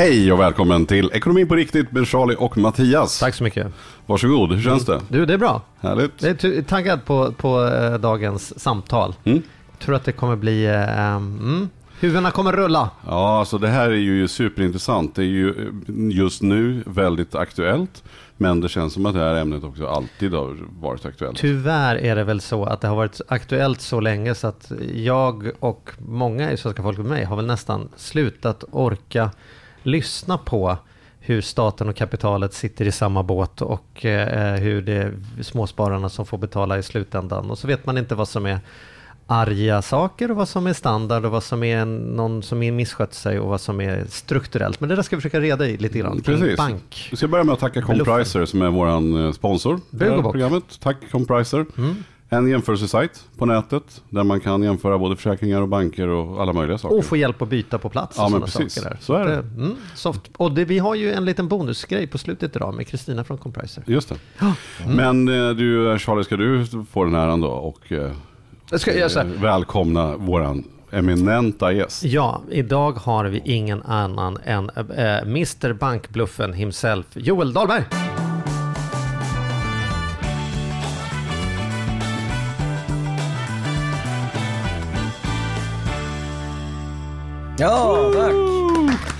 Hej och välkommen till Ekonomin på riktigt med Charlie och Mattias. Tack så mycket. Varsågod, hur känns det? Du, det är bra. Härligt. Jag är taggad på, på eh, dagens samtal. Mm. Tror att det kommer bli... Eh, mm, huvudena kommer rulla. Ja, alltså det här är ju superintressant. Det är ju eh, just nu väldigt aktuellt. Men det känns som att det här ämnet också alltid har varit aktuellt. Tyvärr är det väl så att det har varit aktuellt så länge så att jag och många i svenska folket med mig har väl nästan slutat orka lyssna på hur staten och kapitalet sitter i samma båt och eh, hur det är småspararna som får betala i slutändan. Och så vet man inte vad som är arga saker och vad som är standard och vad som är någon som är misskött sig och vad som är strukturellt. Men det där ska vi försöka reda i lite grann. Precis. Bank. Vi ska börja med att tacka Compriser som är vår eh, sponsor. programmet. Tack Compriser. Mm. En jämförelsesajt på nätet där man kan jämföra både försäkringar och banker och alla möjliga saker. Och få hjälp att byta på plats Ja, och men sådana precis. saker där. Så är det. Mm, soft. Och det, vi har ju en liten bonusgrej på slutet idag med Kristina från Compriser. Just det. Men eh, du Charlie, ska du få den här då och eh, Jag ska eh, välkomna våran eminenta gäst. Ja, idag har vi ingen annan än Mr Bankbluffen himself, Joel Dahlberg. Ja, tack.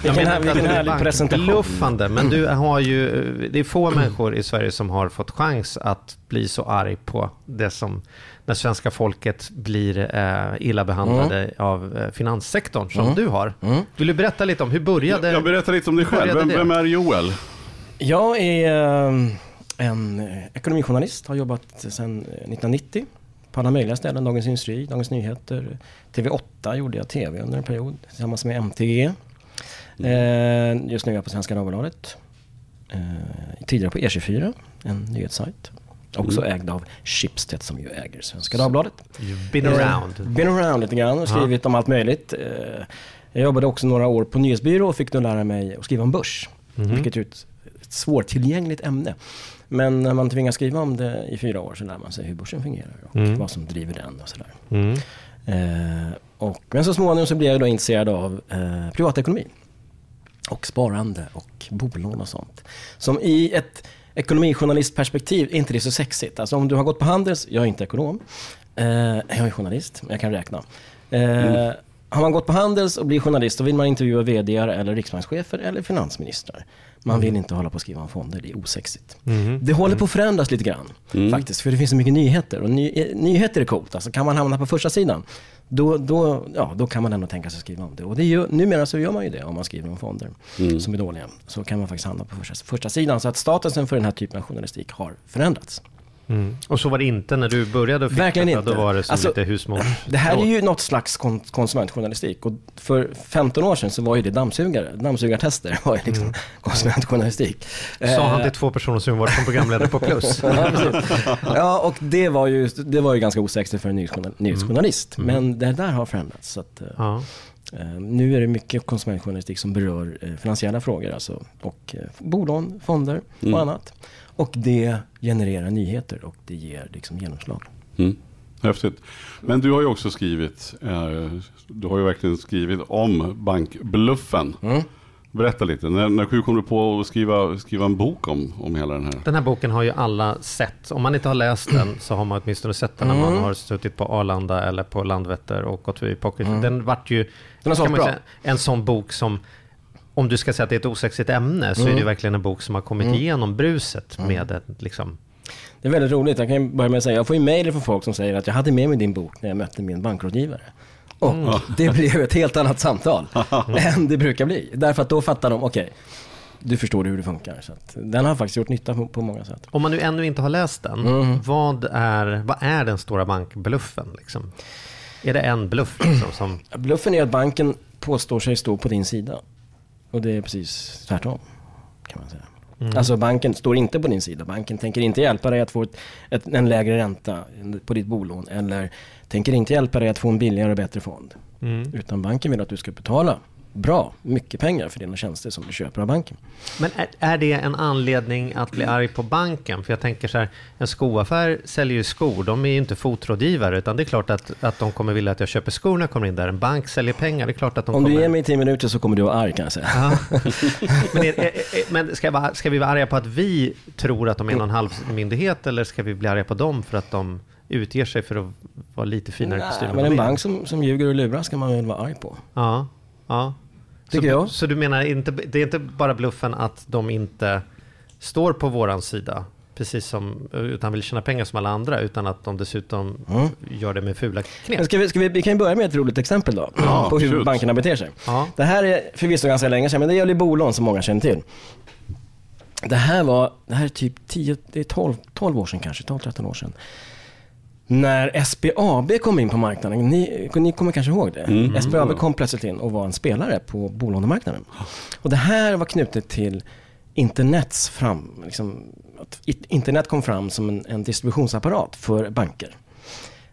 Vilken, här, vilken härlig presentation. Bluffande, men du har ju, det är få människor i Sverige som har fått chans att bli så arg på det som, när svenska folket blir eh, illa behandlade av eh, finanssektorn som du har. Vill du berätta lite om hur började Jag berättar lite om dig själv. Vem, vem är Joel? Jag är eh, en eh, ekonomijournalist, har jobbat sedan eh, 1990 på alla möjliga ställen. Dagens Industri, Dagens Nyheter, TV8 gjorde jag TV under en period tillsammans med MTG. Eh, just nu är jag på Svenska Dagbladet. Eh, tidigare på E24, en nyhetssajt. Också ägd av Schibsted som ju äger Svenska Dagbladet. You've been Eh, around? Been around lite grann och skrivit om allt möjligt. Eh, Jag jobbade också några år på nyhetsbyrå och fick då lära mig att skriva om börs. Vilket är ett svårtillgängligt ämne. Men när man tvingas skriva om det i fyra år så lär man sig hur börsen fungerar och Mm. vad som driver den och sådär. Mm. Eh, och, men så småningom så blev jag då intresserad av eh, privatekonomi. Och sparande och bolån och sånt. Som i ett ekonomijournalistperspektiv är inte det så sexigt. Alltså om du har gått på Handels, jag är inte ekonom. Eh, jag är journalist, men jag kan räkna. Eh, Har man gått på Handels och blir journalist då vill man intervjua vd eller riksbankschefer eller finansministrar. Man vill inte hålla på att skriva om fonder, det är osexigt. Det håller på att förändras lite grann faktiskt, för det finns så mycket nyheter. Och ny, eh, nyheter är coolt, alltså kan man hamna på första sidan då, då, ja, då kan man ändå tänka sig att skriva om det. Och det gör, numera så gör man ju det om man skriver om fonder som är dåliga. Så kan man faktiskt hamna på första, första sidan. Så att statusen för den här typen av journalistik har förändrats. Mm. Och så var det inte när du började att Verkligen inte. Då var det som Alltså, lite husmors... Det här är ju något slags kon- konsumentjournalistik. Och för 15 år sedan så var ju det dammsugare. Dammsugartester var ju liksom konsumentjournalistik. Sa han Eh, till två personer som var som programledare på Plus. ja, precis. ja, och det var ju, det var ju ganska osexigt för en nyhetsjournal- nyhetsjournalist. Men det där har förändrats. Så att, eh, Ja. eh, nu är det mycket konsumentjournalistik som berör finansiella frågor. Alltså, och bolån, fonder och annat. Och det genererar nyheter och det ger liksom genomslag. Mm. Häftigt. Men du har ju också skrivit, eh, du har ju verkligen skrivit om bankbluffen. Mm. Berätta lite, när, när hur kom du på att skriva, skriva en bok om, om hela den här? Den här boken har ju alla sett. Om man inte har läst den så har man åtminstone sett den när man Mm. har suttit på Arlanda eller på Landvetter och gått förbi Pocket. Den vart ju Mm. Den bra. säga, en sån bok som om du ska säga att det är ett osexigt ämne så är Mm. det verkligen en bok som har kommit igenom bruset med ett, liksom, Det är väldigt roligt. Jag kan börja med att säga, jag får ju mejl från folk som säger att jag hade med mig din bok när jag mötte min bankrådgivare. Och Mm. det blev ett helt annat samtal än det brukar bli. Därför att då fattar de, okej, du förstår hur det funkar. Så den har faktiskt gjort nytta på, på många sätt. Om man nu ännu inte har läst den, Mm. vad, är, vad är den stora bankbluffen? Liksom? Är det en bluff liksom, som... Bluffen är att banken påstår sig stå på din sida. Och det är precis tvärtom. Kan man säga. Alltså banken står inte på din sida. Banken tänker inte hjälpa dig att få ett, ett, en lägre ränta på ditt bolån. Eller tänker inte hjälpa dig att få en billigare och bättre fond. Utan banken vill att du ska betala bra, mycket pengar för dina tjänster som du köper av banken. Men är, är det en anledning att bli arg på banken? För jag tänker så här, en skoaffär säljer ju skor, de är ju inte fotrådgivare, utan det är klart att, att de kommer vilja att jag köper skor när jag kommer in där. En bank säljer pengar, det är klart att de Om kommer... du ger mig tio minuter så kommer du vara arg kan jag säga. Ja. men är, är, men ska, vara- ska vi vara arga på att vi tror att de är någon halvmyndighet eller ska vi bli arga på dem för att de utger sig för att vara lite finare i kostymen? men en bank som, som ljuger och lurar ska man väl vara arg på. Ja, ja. Tycker så, jag. Så du menar, inte, det är inte bara bluffen att de inte står på våran sida, precis som, utan vill tjäna pengar som alla andra, utan att de dessutom Mm. gör det med fula knep? ska vi, ska vi, vi kan ju börja med ett roligt exempel då. Ja, på hur absolut. bankerna beter sig. Ja. Det här är förvisso ganska länge sedan, men det gäller ju bolån som många känner till. Det här var, det här är typ 10, det är 12, 12 år sedan kanske, 12-13 år sedan. När SBAB kom in på marknaden, ni, ni kommer kanske ihåg det? SBAB kom plötsligt in och var en spelare på bolånemarknaden. Och det här var knutet till internets fram, liksom, internet kom fram som en, en distributionsapparat för banker.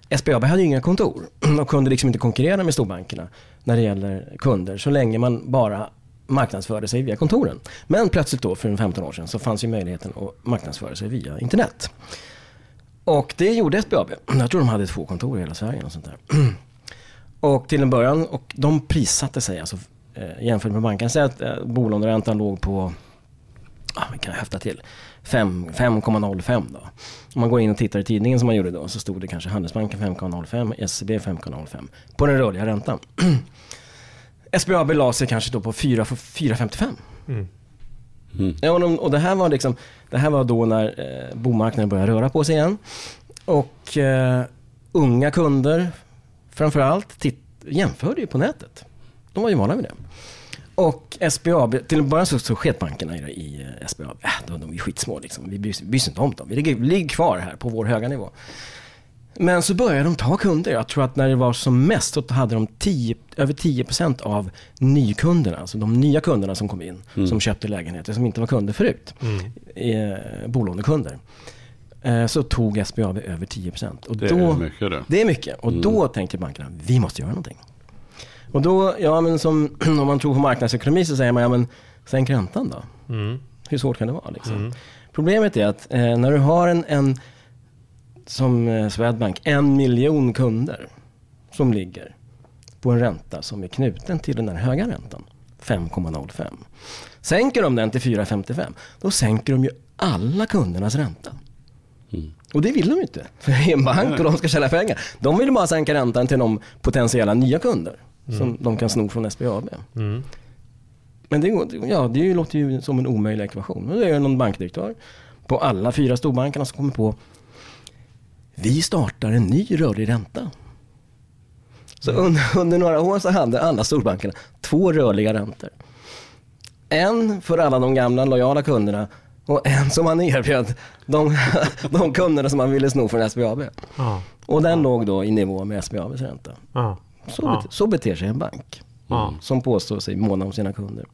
SBAB hade ju inga kontor och kunde liksom inte konkurrera med storbankerna när det gäller kunder så länge man bara marknadsförde sig via kontoren. Men plötsligt då för en 15 år sedan så fanns ju möjligheten att marknadsföra sig via internet. Och det gjorde SBAB. Jag tror de hade två kontor i hela Sverige. Och sånt där. Och till en början, och de prissatte sig alltså eh, jämfört med banken. Säg att eh, bolåneräntan låg på, ah, vi kan höfta till, 5,05 då. Om man går in och tittar i tidningen som man gjorde då så stod det kanske Handelsbanken 5,05, SEB 5,05 på den rörliga räntan. SBAB la sig kanske då på 4,55. Mm. Mm. Ja, och det här var liksom, det här var då när eh, bomarknaden började röra på sig igen. Och eh, unga kunder framförallt titt, jämförde ju på nätet. De var ju vana vid det. Och SBAB, till en början så, så sket bankerna i, i eh, SBAB. Äh, de, de är ju skitsmå liksom. Vi bryr bryr oss inte om dem. Vi ligger, vi ligger kvar här på vår höga nivå. Men så började de ta kunder. Jag tror att när det var som mest så hade de 10, över 10% av nykunderna, alltså de nya kunderna som kom in, som köpte lägenheter som inte var kunder förut, eh, bolånekunder. Eh, så tog SBAB över 10%. Och Det då, är mycket det. det är mycket. Och då tänkte bankerna, vi måste göra någonting. Och då, ja men som, om man tror på marknadsekonomi så säger man, ja men sänk räntan då. Mm. Hur svårt kan det vara liksom? Problemet är att eh, när du har en, en som eh, Swedbank, en miljon kunder som ligger på en ränta som är knuten till den här höga räntan, 5,05. Sänker de den till 4,55, då sänker de ju alla kundernas ränta. Och det vill de ju inte. För det är en bank och de ska tjäna pengar. De vill bara sänka räntan till de potentiella nya kunder som de kan sno från SBAB. Mm. Men det, ja, det låter ju som en omöjlig ekvation. Men det är någon bankdirektör på alla fyra storbankerna som kommer på vi startar en ny rörlig ränta. Så under, under några år så hade alla storbankerna två rörliga räntor. En för alla de gamla lojala kunderna och en som man erbjöd de, de kunderna som man ville sno från SBAB. Ja. Och den låg då i nivå med SBABs ränta. Ja. Så, Ja. så beter sig en bank. Ja. Som påstår sig måna om sina kunder.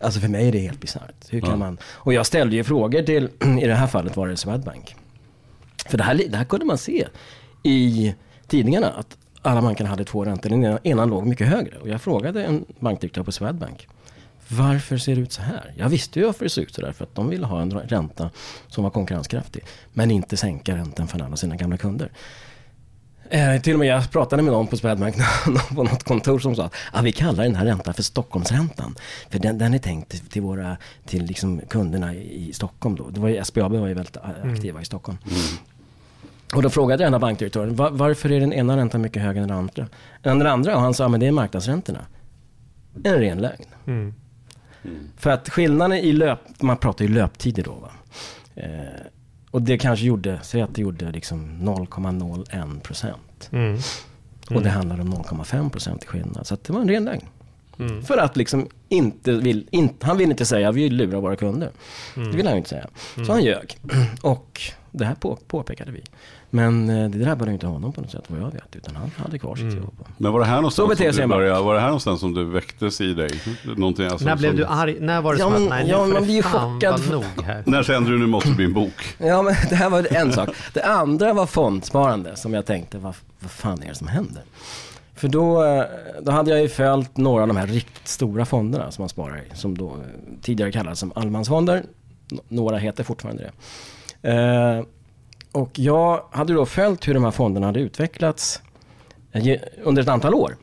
Alltså för mig är det helt bisarrt. Hur kan Ja. man? Och jag ställde ju frågor till, i det här fallet var det Swedbank. För det här, det här kunde man se i tidningarna. Att alla bankerna hade två räntor. Den ena, ena låg mycket högre. Och jag frågade en bankdirektör på Swedbank. Varför ser det ut så här? Jag visste ju varför det såg ut så där. För att de ville ha en ränta som var konkurrenskraftig. Men inte sänka räntan för alla sina gamla kunder. Eh, till och med jag pratade med någon på Swedbank någon på något kontor som sa att ah, vi kallar den här räntan för Stockholmsräntan. För den, den är tänkt till, våra, till liksom kunderna i, Stockholm då. Det var ju, SBAB var ju väldigt aktiva aktiva i Stockholm. Mm. Och då frågade jag den här bankdirektören, "Va- varför är den ena räntan mycket högre än den andra? Än den andra? Och han sa, men det är marknadsräntorna. En ren lögn. Mm. För att skillnaden i löp, man pratar ju löptider då va. Eh, och det kanske gjorde, säg att det gjorde liksom 0,01 procent. Mm. Och det handlar om 0,5 procent i skillnad. Så det var en ren lögn. För att liksom inte vill, in, han vill inte säga vi lurar våra kunder. Det vill han ju inte säga. Så han ljög. Och det här på, påpekade vi. Men eh, det drabbade inte honom på något sätt vad jag vet. Utan han hade kvar sitt jobb. Men var det här någonstans beter som du började, var det här någonstans som du väcktes i dig? Någonting, alltså, När blev som, du arg? När var det Ja, som men- att nej, ja, nu får man det fan chockad. vara nog här. När kände du nu måste det bli en bok? Ja, men det här var en sak. Det andra var fondsparande som jag tänkte, vad, vad fan är det som händer? För då, eh, då hade jag ju följt några av de här riktigt stora fonderna som man sparar i. Som då eh, tidigare kallades som allemansfonder. Några heter fortfarande det. Och jag hade då följt hur de här fonderna hade utvecklats eh, under ett antal år.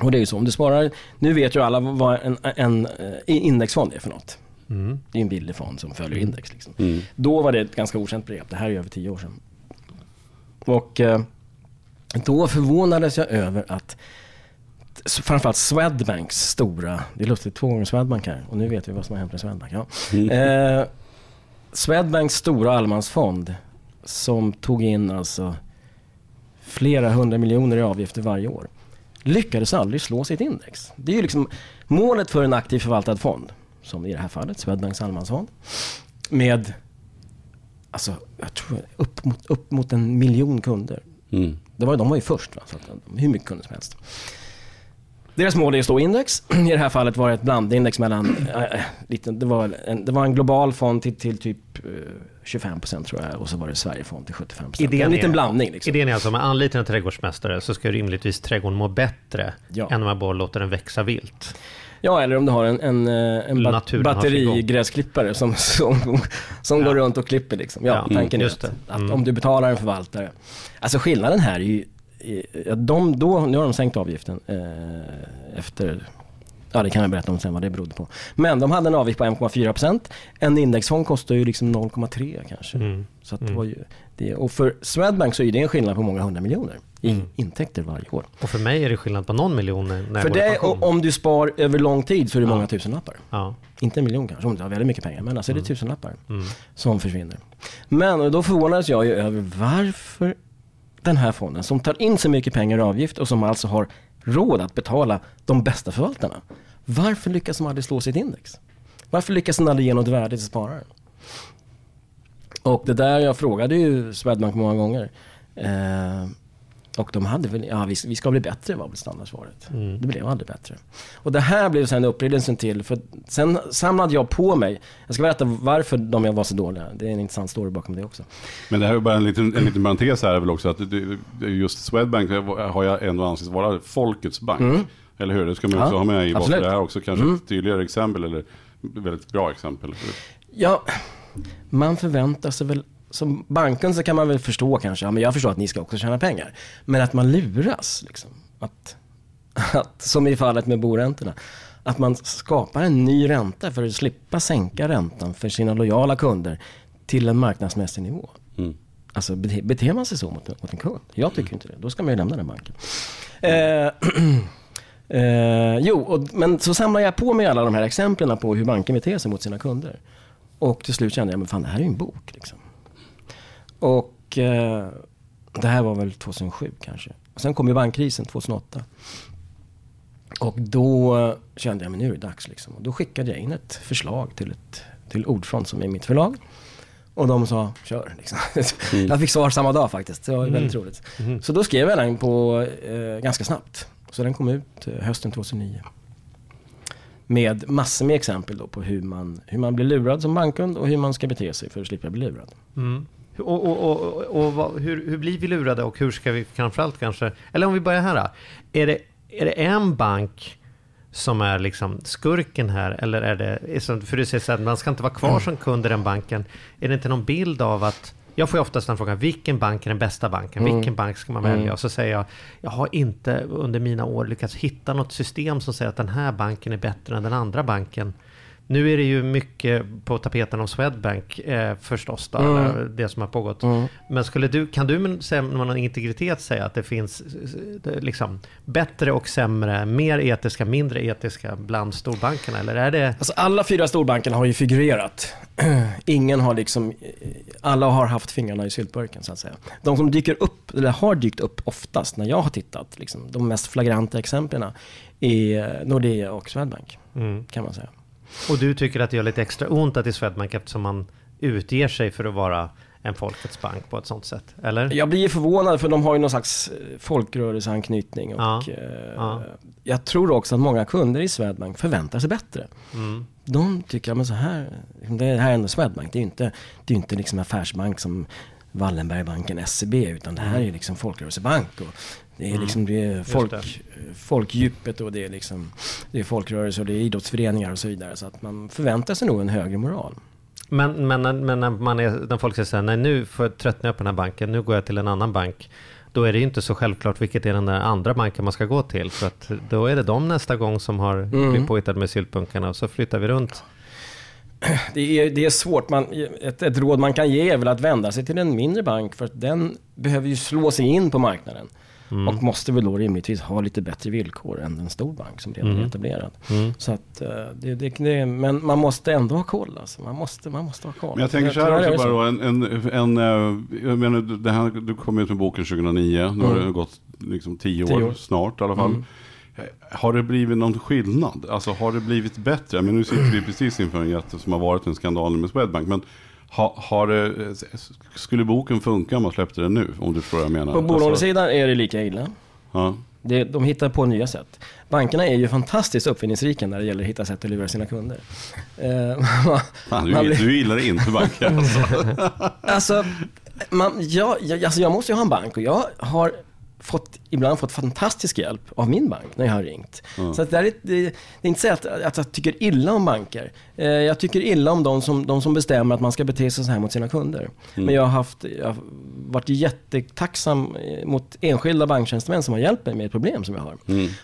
Och det är ju så, om du sparar, nu vet ju alla vad en, en eh, indexfond är för något. Det är en billig fond som följer index. Liksom. Mm. Då var det ett ganska okänt begrepp. Det här är över tio år sedan. Och eh, då förvånades jag över att framförallt Swedbanks stora, det är lustigt, två gånger Swedbank här och nu vet vi vad som har hänt med Swedbank. Ja. Eh, Swedbanks stora allemansfond som tog in alltså flera hundra miljoner i avgifter varje år lyckades aldrig slå sitt index. Det är ju liksom målet för en aktiv förvaltad fond, som i det här fallet Swedbanks allemansfond, med alltså, jag tror upp mot, upp mot en miljon kunder. Mm. Det var, de var ju först, va? Så att, hur mycket kunder som helst. Deras mål är att stå index. I det här fallet var det ett blandindex mellan, äh, lite, det, var en, det var en global fond till, till typ eh, 25% tror jag och så var det Sverigefond till 75%. Idén en liten är- blandning liksom. Idén är alltså, med anlitar en trädgårdsmästare så ska rimligtvis trädgården må bättre Ja. än om man bara låter den växa vilt. Ja, eller om du har en, en, eh, en bat- batterigräsklippare som, som, som går runt och klipper liksom. Ja, Ja, tanken är att, det. att Mm. om du betalar en förvaltare. Alltså skillnaden här är ju, ja, de, då, nu har de sänkt avgiften eh, efter Ja, det kan jag berätta om sen vad det berodde på. Men de hade en avgift på 1,4%. En indexfond kostar ju liksom 0,3 kanske. Mm. Så det var ju det. Och för Swedbank så är det en skillnad på många hundra miljoner i intäkter varje år. Och för mig är det skillnad på någon miljon när För det, och om du spar över lång tid så är det många tusenlappar. Ja. Inte en miljon kanske, om du har väldigt mycket pengar. Men alltså är det tusenlappar Mm. som försvinner. Men då förvånades jag ju över varför den här fonden som tar in så mycket pengar i avgift och som alltså har råd att betala de bästa förvaltarna. Varför lyckas de aldrig slå sitt index? Varför lyckas de aldrig ge något värde till spararen? Och det där jag frågade ju Swedbank många gånger. Eh, och de hade väl, ja vi, vi ska bli bättre var väl standardsvaret. Det blev aldrig bättre. Och det här blev sen upprinnelsen till, för sen samlade jag på mig, jag ska berätta varför de var så dåliga. Det är en intressant story bakom det också. Men det här är bara en liten, en liten parentes här är väl också att just Swedbank har jag ändå anses vara folkets bank. Eller hur? Det ska man Ja, också ha med i absolut. Det här är också kanske ett tydligare exempel eller väldigt bra exempel. Ja, man förväntar sig väl, som banken så kan man väl förstå kanske, ja men jag förstår att ni ska också tjäna pengar. Men att man luras liksom. Att, att, som i fallet med boräntorna. Att man skapar en ny ränta för att slippa sänka räntan för sina lojala kunder till en marknadsmässig nivå. Mm. Alltså bete, beter man sig så mot, mot en kund? Jag tycker inte det. Då ska man ju lämna den banken. Eh, eh, jo, och, men så samlar jag på mig alla de här exemplen på hur banken beter sig mot sina kunder. Och till slut kände jag, men fan det här är ju en bok liksom. Och eh, det här var väl 2007 kanske. Och sen kom ju bankkrisen 2008. Och då kände jag, men nu är det dags liksom. Och då skickade jag in ett förslag till, ett, till Ordfront som är mitt förlag. Och de sa, kör liksom. Jag fick svar samma dag faktiskt. Det var väldigt roligt. Så då skrev jag den på eh, ganska snabbt. Så den kom ut eh, hösten 2009. Med massor med exempel då på hur man, hur man blir lurad som bankkund och hur man ska bete sig för att slippa bli lurad. Mm. Och, och, och, och, vad, hur, hur blir vi lurade och hur ska vi framförallt kanske... Eller om vi börjar här. då. Är det, är det en bank som är liksom skurken här? Eller är det... För du säger så att man ska inte vara kvar som kund i den banken. Är det inte någon bild av att... Jag får ju oftast den frågan, vilken bank är den bästa banken? Vilken bank ska man välja? Och så säger jag, jag har inte under mina år lyckats hitta något system som säger att den här banken är bättre än den andra banken. Nu är det ju mycket på tapeten om Swedbank eh, förstås, då, Mm. eller det som har pågått. Mm. Men skulle du, kan du med, någon integritet säga att det finns eh, liksom, bättre och sämre, mer etiska, mindre etiska bland storbankerna? Eller är det... Alltså alla fyra storbankerna har ju figurerat. Ingen har liksom, alla har haft fingrarna i syltburken så att säga. De som dyker upp, eller har dykt upp oftast när jag har tittat, liksom, de mest flagranta exemplen är Nordea och Swedbank Mm. kan man säga. Och du tycker att det gör lite extra ont att det är Swedbank eftersom man utger sig för att vara en folkets bank på ett sånt sätt? Eller? Jag blir förvånad för de har ju någon slags eh, folkrörelseanknytning och Ja, eh, ja. jag tror också att många kunder i Swedbank förväntar sig bättre. Mm. De tycker, men så här, det här är ändå Swedbank, det är ju inte, det är inte liksom affärsbank som Wallenbergbanken, SEB, utan det här är liksom folkrörelsebank. Och det är liksom det är folk, det. folkdjupet och det är liksom, det är folkrörelser och det är idrottsföreningar och så vidare. Så att man förväntar sig nog en högre moral. Men, men, när- men när, man är, när folk säger så här, nej nu får jag tröttna jag på den här banken, nu går jag till en annan bank. Då är det ju inte så självklart vilket är den där andra banken man ska gå till. För att då är det de nästa gång som har Mm. blivit påhittade med syltbunkarna och så flyttar vi runt. Det är, det är svårt. Man, ett, ett råd man kan ge är väl att vända sig till en mindre bank för att den behöver ju slå sig in på marknaden. Och måste väl då rimligtvis ha lite bättre villkor än en stor bank som redan är etablerad. Så att, eh, det, det, det, men man måste ändå ha koll alltså. Man måste, man måste ha koll. Men jag tänker så här också så. bara då, en, en, en, eh, jag menar, det här, du kom ut med boken 2009, nu har det gått liksom tio, Tio år, år. snart i alla fall. Mm. Eh, Har det blivit någon skillnad? Alltså har det blivit bättre? Men nu sitter vi precis inför en jätte som har varit en skandal med Swedbank. Men ha, har det, eh, skulle boken funka om man släppte den nu? Om du förstår vad jag menar. På Alltså, bolånesidan är det lika illa. ja. Det, de hittar på nya sätt. Bankerna är ju fantastiskt uppfinningsrika när det gäller att hitta sätt att lura sina kunder. Eh, Fan, man du, blir- du gillar inte banker alltså. Alltså, man, jag, jag, alltså jag måste ju ha en bank och jag har fått, ibland fått fantastisk hjälp av min bank när jag har ringt. Så att det, är, det, är inte så att, att jag tycker illa om banker. Eh, jag tycker illa om de som, de som bestämmer att man ska bete sig så här mot sina kunder. Men jag har, haft, jag har varit jättetacksam eh, mot enskilda banktjänstemän som har hjälpt mig med ett problem som jag har.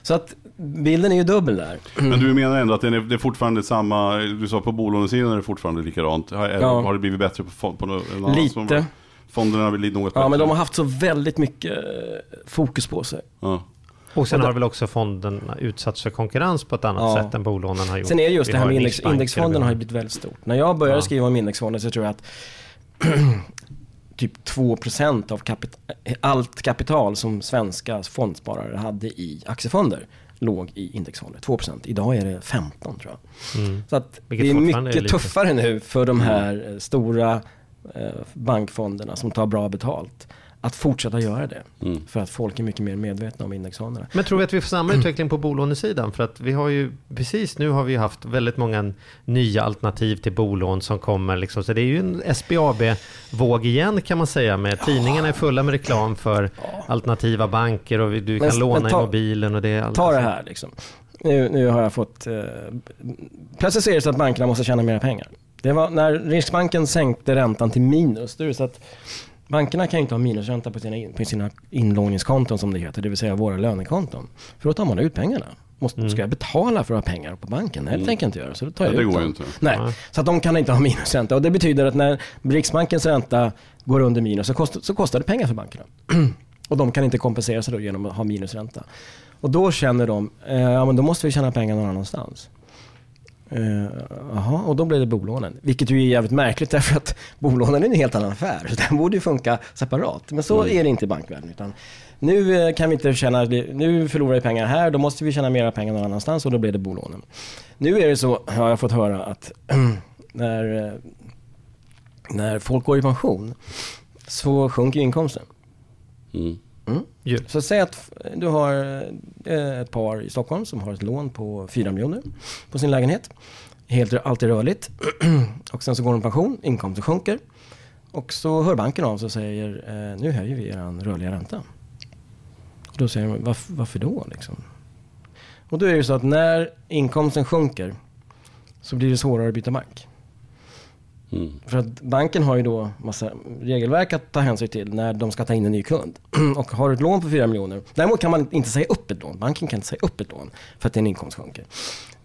Så att bilden är ju dubbel där. Men du menar ändå att det är, det är fortfarande samma, du sa på bolånesidan är det fortfarande likadant. Har, Ja. har det blivit bättre på, på någon annan Lite. som- Fonderna har blivit något bättre? Ja, men de har haft så väldigt mycket eh, fokus på sig. Ja. Och sen har väl också fonden utsatts för konkurrens på ett annat Ja. sätt än bolånen har gjort. Sen är det just Vi det här med index, eller har ju vi blivit väldigt stort. När jag började Ja. skriva om indexfonder så tror jag att typ 2% av kapit- allt kapital som svenska fondsparare hade i aktiefonder låg i indexfonder. 2%. Idag är det 15 tror jag. Mm. Så att Vilket det är är mycket lite. tuffare nu för de här eh, stora bankfonderna som tar bra betalt att fortsätta göra det. Mm. För att folk är mycket mer medvetna om indexfonderna. Men tror vi att vi får samma utveckling på bolånesidan? För att vi har ju precis nu har vi haft väldigt många nya alternativ till bolån som kommer. Liksom. Så det är ju en SBAB-våg igen kan man säga. Med tidningarna är fulla med reklam för alternativa banker och du Men- kan låna men ta- i mobilen och det är allt. Ta det här liksom. Nu, nu har jag fått... Eh, plötsligt är det så att bankerna måste tjäna mer pengar. Det var när Riksbanken sänkte räntan till minus. Är det så att bankerna kan ju inte ha minusränta på sina, in, på sina inlåningskonton som det heter. Det vill säga våra lönekonton. För då tar man ut pengarna. Måste, Ska jag betala för att ha pengar på banken? Nej, det tänker jag inte göra. Så då tar jag Ja, det ut går dem. inte. Nej, Nej. så att de kan inte ha minusränta. Och det betyder att när Riksbankens ränta går under minus så, kost, så kostar det pengar för bankerna. och de kan inte kompensera sig då genom att ha minusränta. Och då känner de, eh, ja men då måste vi tjäna pengar någon annanstans. Eh, Jaha, och då blir det bolånen. Vilket ju är jävligt märkligt därför att bolånen är en helt annan affär. Så den borde ju funka separat. Men så är det inte i bankvärlden. Utan nu eh, kan vi inte tjäna, nu förlorar vi pengar här, då måste vi tjäna mera pengar någon annanstans och då blir det bolånen. Nu är det så, har jag fått höra, att när, eh, när folk går i pension så sjunker ju inkomsten. Mm. Ju. Så säg att du har eh, ett par i Stockholm som har ett lån på 4 miljoner på sin lägenhet. Helt, allt är rörligt. och sen så går de i pension, inkomsten sjunker. Och så hör banken av sig och säger eh, nu höjer vi er rörliga ränta. Och då säger de varför, varför då liksom? Och då är det så att när inkomsten sjunker så blir det svårare att byta bank. Mm. För att banken har ju då massa regelverk att ta hänsyn till när de ska ta in en ny kund. Och har du ett lån på 4 miljoner. Däremot kan man inte säga upp ett lån. Banken kan inte säga upp ett lån för att din inkomst sjunker.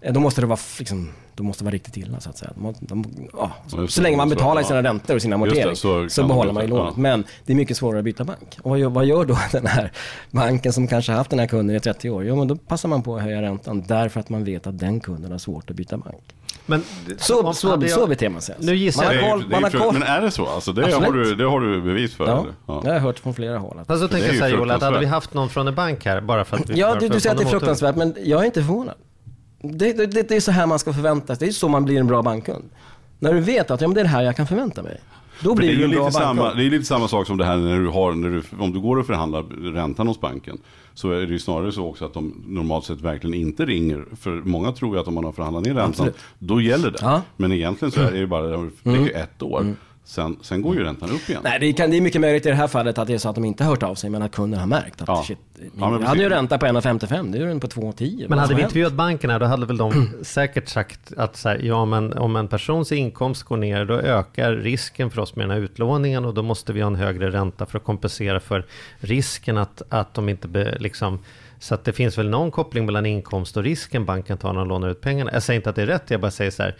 eh, då måste det vara, liksom, då måste det vara riktigt illa så att säga. De, de, ja, så det. länge man Så, betalar sina räntor och sin Just amortering det, så så, behåller man ju lånet. ja. Men det är mycket svårare att byta bank. Och vad gör, vad gör då den här banken som kanske har haft den här kunden i 30 år? Jo men då passar man på att höja räntan därför att man vet att den kunden har svårt att byta bank. Men, Så, om- så, så jag- beter man sig. alltså. Nu gissar man jag- har Det man har men är det så? Alltså, det, Absolut. har du, det har du bevis för? Ja? Ja. jag har hört från flera håll. Alltså det är tänker jag så här Joel, att hade vi haft någon från en bank här bara för att vi... Ja, du, du säger att det är fruktansvärt, men jag är inte förvånad. Det, det, det, det är så här man ska förvänta sig. Det är så man blir en bra bankkund. När du vet att ja, men det är det här jag kan förvänta mig. Då blir det, är ju en bra samma, det är lite samma sak som det här när du har, när du, om du går och förhandlar räntan hos banken. Så är det ju snarare så också att de normalt sett verkligen inte ringer. För många tror ju att om man har förhandlat ner räntan, Absolut. då gäller det. Ja. Men egentligen så är det ju bara, det är ett år. Sen, sen går ju räntan upp igen. Nej, det, kan, det är mycket möjligt i det här fallet att det är så att de inte har hört av sig, men att kunden har märkt att Ja. shit, Ja, men jag hade ju ränta på 1,55, nu är den på 2,10. Men hade vi intervjuat banken här, då hade väl de säkert sagt att så här, ja, men om en persons inkomst går ner, då ökar risken för oss med den här utlåningen och då måste vi ha en högre ränta för att kompensera för risken att, att de inte be, liksom så att det finns väl någon koppling mellan inkomst och risken banken tar när de lånar ut pengarna. Jag säger inte att det är rätt, jag bara säger så här.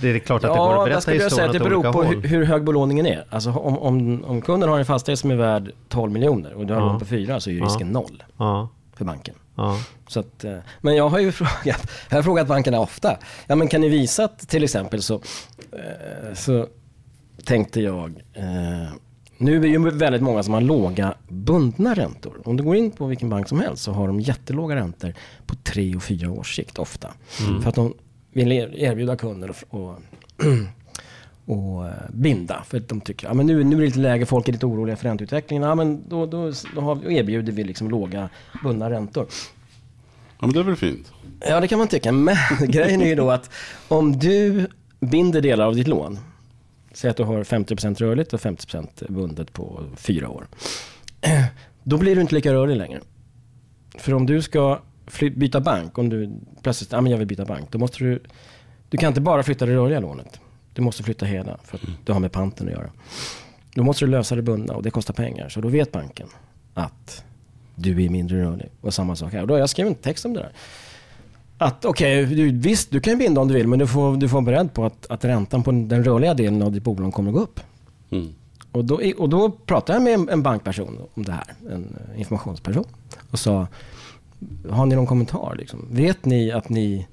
Det är klart att det går att Ja, jag berätta skulle vilja säga historien att det beror på hur, hur hög belåningen är. Alltså om, om, om kunden har en fastighet som är värd 12 miljoner och du har Ja. lån på 4 så är ju Ja. risken noll Ja, för banken. ja. Så att, eh, men jag har ju frågat, jag har frågat bankerna ofta. Ja men kan ni visa att till exempel så, eh, så tänkte jag, eh, nu är det ju väldigt många som har låga bundna räntor. Om du går in på vilken bank som helst så har de jättelåga räntor på tre och fyra års sikt ofta. För att de vill er- erbjuda kunder och, och, och eh, binda. För att de tycker, ja men nu, nu är det lite läge, folk är lite oroliga för ränteutvecklingen. Ja men då, då, då har, då erbjuder vi liksom låga bundna räntor. Ja, men det är väl fint? Ja, det kan man tycka. Men grejen är ju då att om du binder delar av ditt lån, säg att du har 50% rörligt och 50% bundet på fyra år. Då blir du inte lika rörlig längre. För om du ska byta bank, om du plötsligt, ja men jag vill byta bank, då måste du, du kan inte bara flytta det rörliga lånet. Du måste flytta hela, för att det har med panten att göra. Då måste du lösa det bundna och det kostar pengar. Så då vet banken att du är mindre rörlig. Och samma sak här. Och då har jag skrivit en text om det där. Att okej, du, visst du kan binda om du vill men du får, du får vara beredd på att, att räntan på den rörliga delen av ditt bolån kommer att gå upp. Mm. Och då, och då pratade jag med en, en bankperson om det här, en eh, informationsperson. Och sa, har ni någon kommentar? Liksom? Vet ni att, ni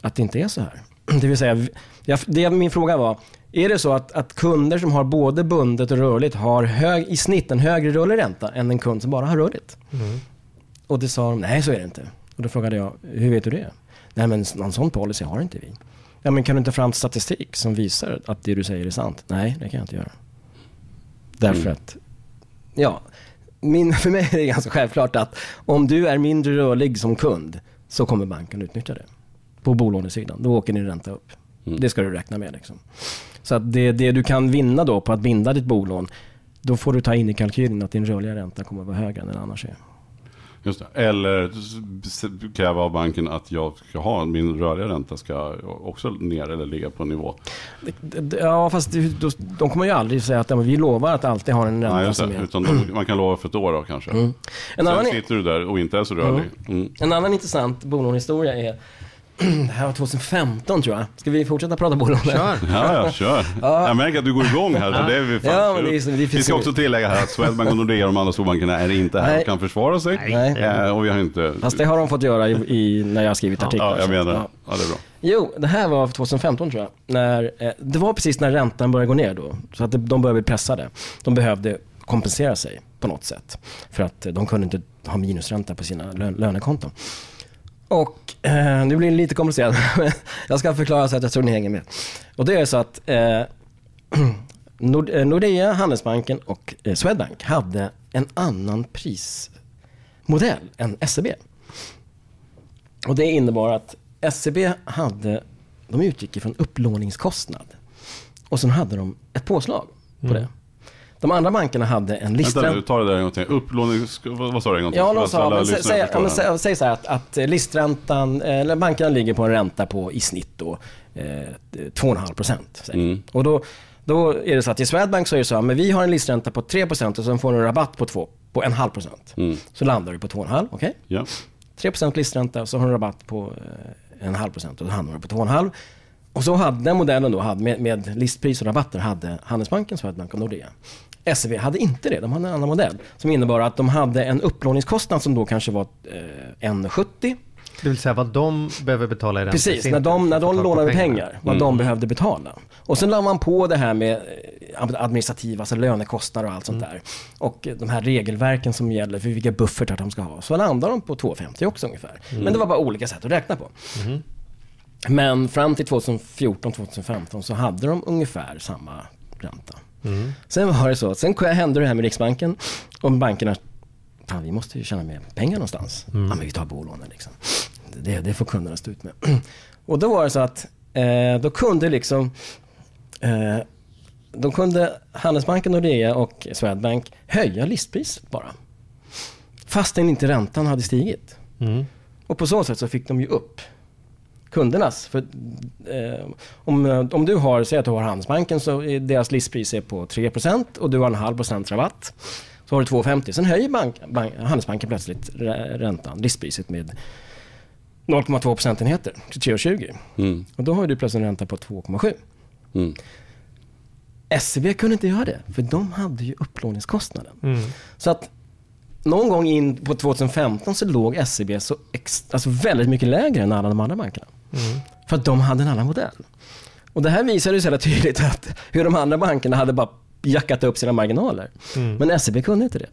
att det inte är så här? Det vill säga, jag, det, min fråga var, är det så att, att kunder som har både bundet och rörligt har hög, i snitt en högre rörlig ränta än en kund som bara har rörligt? Och det sa de, nej så är det inte. Och då frågade jag, hur vet du det? Nej men någon sån policy har inte vi. Ja men kan du inte fram statistik som visar att det du säger är sant? Nej, det kan jag inte göra. Därför att, ja, min, för mig är det ganska självklart att om du är mindre rörlig som kund så kommer banken utnyttja det. På bolånesidan, då åker din ränta upp. Det ska du räkna med liksom. Så att det, det du kan vinna då på att binda ditt bolån, då får du ta in i kalkylen att din rörliga ränta kommer att vara högre än den annars är. Just det. Eller kräva av banken att jag ska ha min rörliga ränta ska också ner eller ligga på en nivå. Ja, fast de kommer ju aldrig säga att vi lovar att alltid ha en ränta Nej, som är... Utan de, man kan lova för ett år då kanske. En Sen annan, sitter du där och inte är så rörlig. Mm. en annan intressant bolånehistoria är det här var 2015 tror jag. Ska vi fortsätta prata bolån? Kör! Ja, ja, kör. Jag märker att du går igång här. Så det är vi, fan. Ja, men det är så- det vi ska också tillägga här att Swedbank och Nordea och de andra storbankerna är inte här Nej. och kan försvara sig. Nej. Eh, och vi har inte... Fast det har de fått göra i, i, när jag har skrivit artiklar. Ja, jag menar det. ja. Ja, det är bra. Jo, det här var 2015 tror jag. När, eh, det var precis när räntan började gå ner då. Så att de började bli pressade. De behövde kompensera sig på något sätt. För att eh, de kunde inte ha minusränta på sina lön, lönekonton. Och eh, nu blir det lite komplicerat. jag ska förklara så att jag tror ni hänger med. Och det är så att eh, Nord, eh, Nordea, Handelsbanken och eh, Swedbank hade en annan prismodell än SEB. Och det innebar att SEB hade, de utgick ifrån upplåningskostnad. Och sen hade de ett påslag på det. De andra bankerna hade en Vänta listränta. nu, ta det där en gång till. Upplåning... Vad sa du en gång till? Ja, att sa, men, säg, ja, men, det här. sä, säg så här att, att listräntan, eller bankerna ligger på en ränta på i snitt då eh, 2,5 procent. säg. Mm. Och då, då är det så att i Swedbank så är det så här, men vi har en listränta på 3 procent och sen får du en rabatt på 2, på en halv procent. Mm. Så landar du på 2,5, okej? Ja. 3 procent listränta och så har du en rabatt på en halv procent och då hamnade det på 2,5. Och så hade den modellen då, hade, med, med listpris och rabatter, hade Handelsbanken, Swedbank och Nordea. SEB hade inte det, de hade en annan modell. Som innebar att de hade en upplåningskostnad som då kanske var eh, 1,70. Det vill säga vad de behöver betala i ränta. Precis, när de, när de lånade pengar, vad Mm. de behövde betala. Och sen la man på det här med eh, administrativa, alltså lönekostnader och allt sånt där. Och eh, de här regelverken som gäller för vilka buffertar de ska ha. Så landar de på 2,50 också ungefär. Men det var bara olika sätt att räkna på. Men fram till 2014-2015 så hade de ungefär samma ränta. Sen var det så, sen hände det här med Riksbanken och bankerna, fan vi måste ju tjäna mer pengar någonstans. Ja men vi tar bolånen liksom. Det, det får kunderna stå ut med. Och då var det så att eh, då kunde liksom eh, då kunde Handelsbanken, Nordea och Swedbank höja listpriset bara. Fastän inte räntan hade stigit. Mm. Och på så sätt så fick de ju upp kundernas. För, eh, om, om du har, säg att du har Handelsbanken så är deras listpris är på 3% och du har en halv procent rabatt. Så har du 2,50. Sen höjer bank, bank, Handelsbanken plötsligt rä- räntan, listpriset med 0,2 procentenheter till 3,20. Mm. Och då har du plötsligt en ränta på 2,7. Mm. SEB kunde inte göra det, för de hade ju upplåningskostnaden. Mm. Så att någon gång in på 2015 så låg SEB så ex, alltså väldigt mycket lägre än alla de andra bankerna. Mm. För att de hade en annan modell. Och det här visar ju så jävla tydligt att hur de andra bankerna hade bara jackat upp sina marginaler. Mm. Men SEB kunde inte det.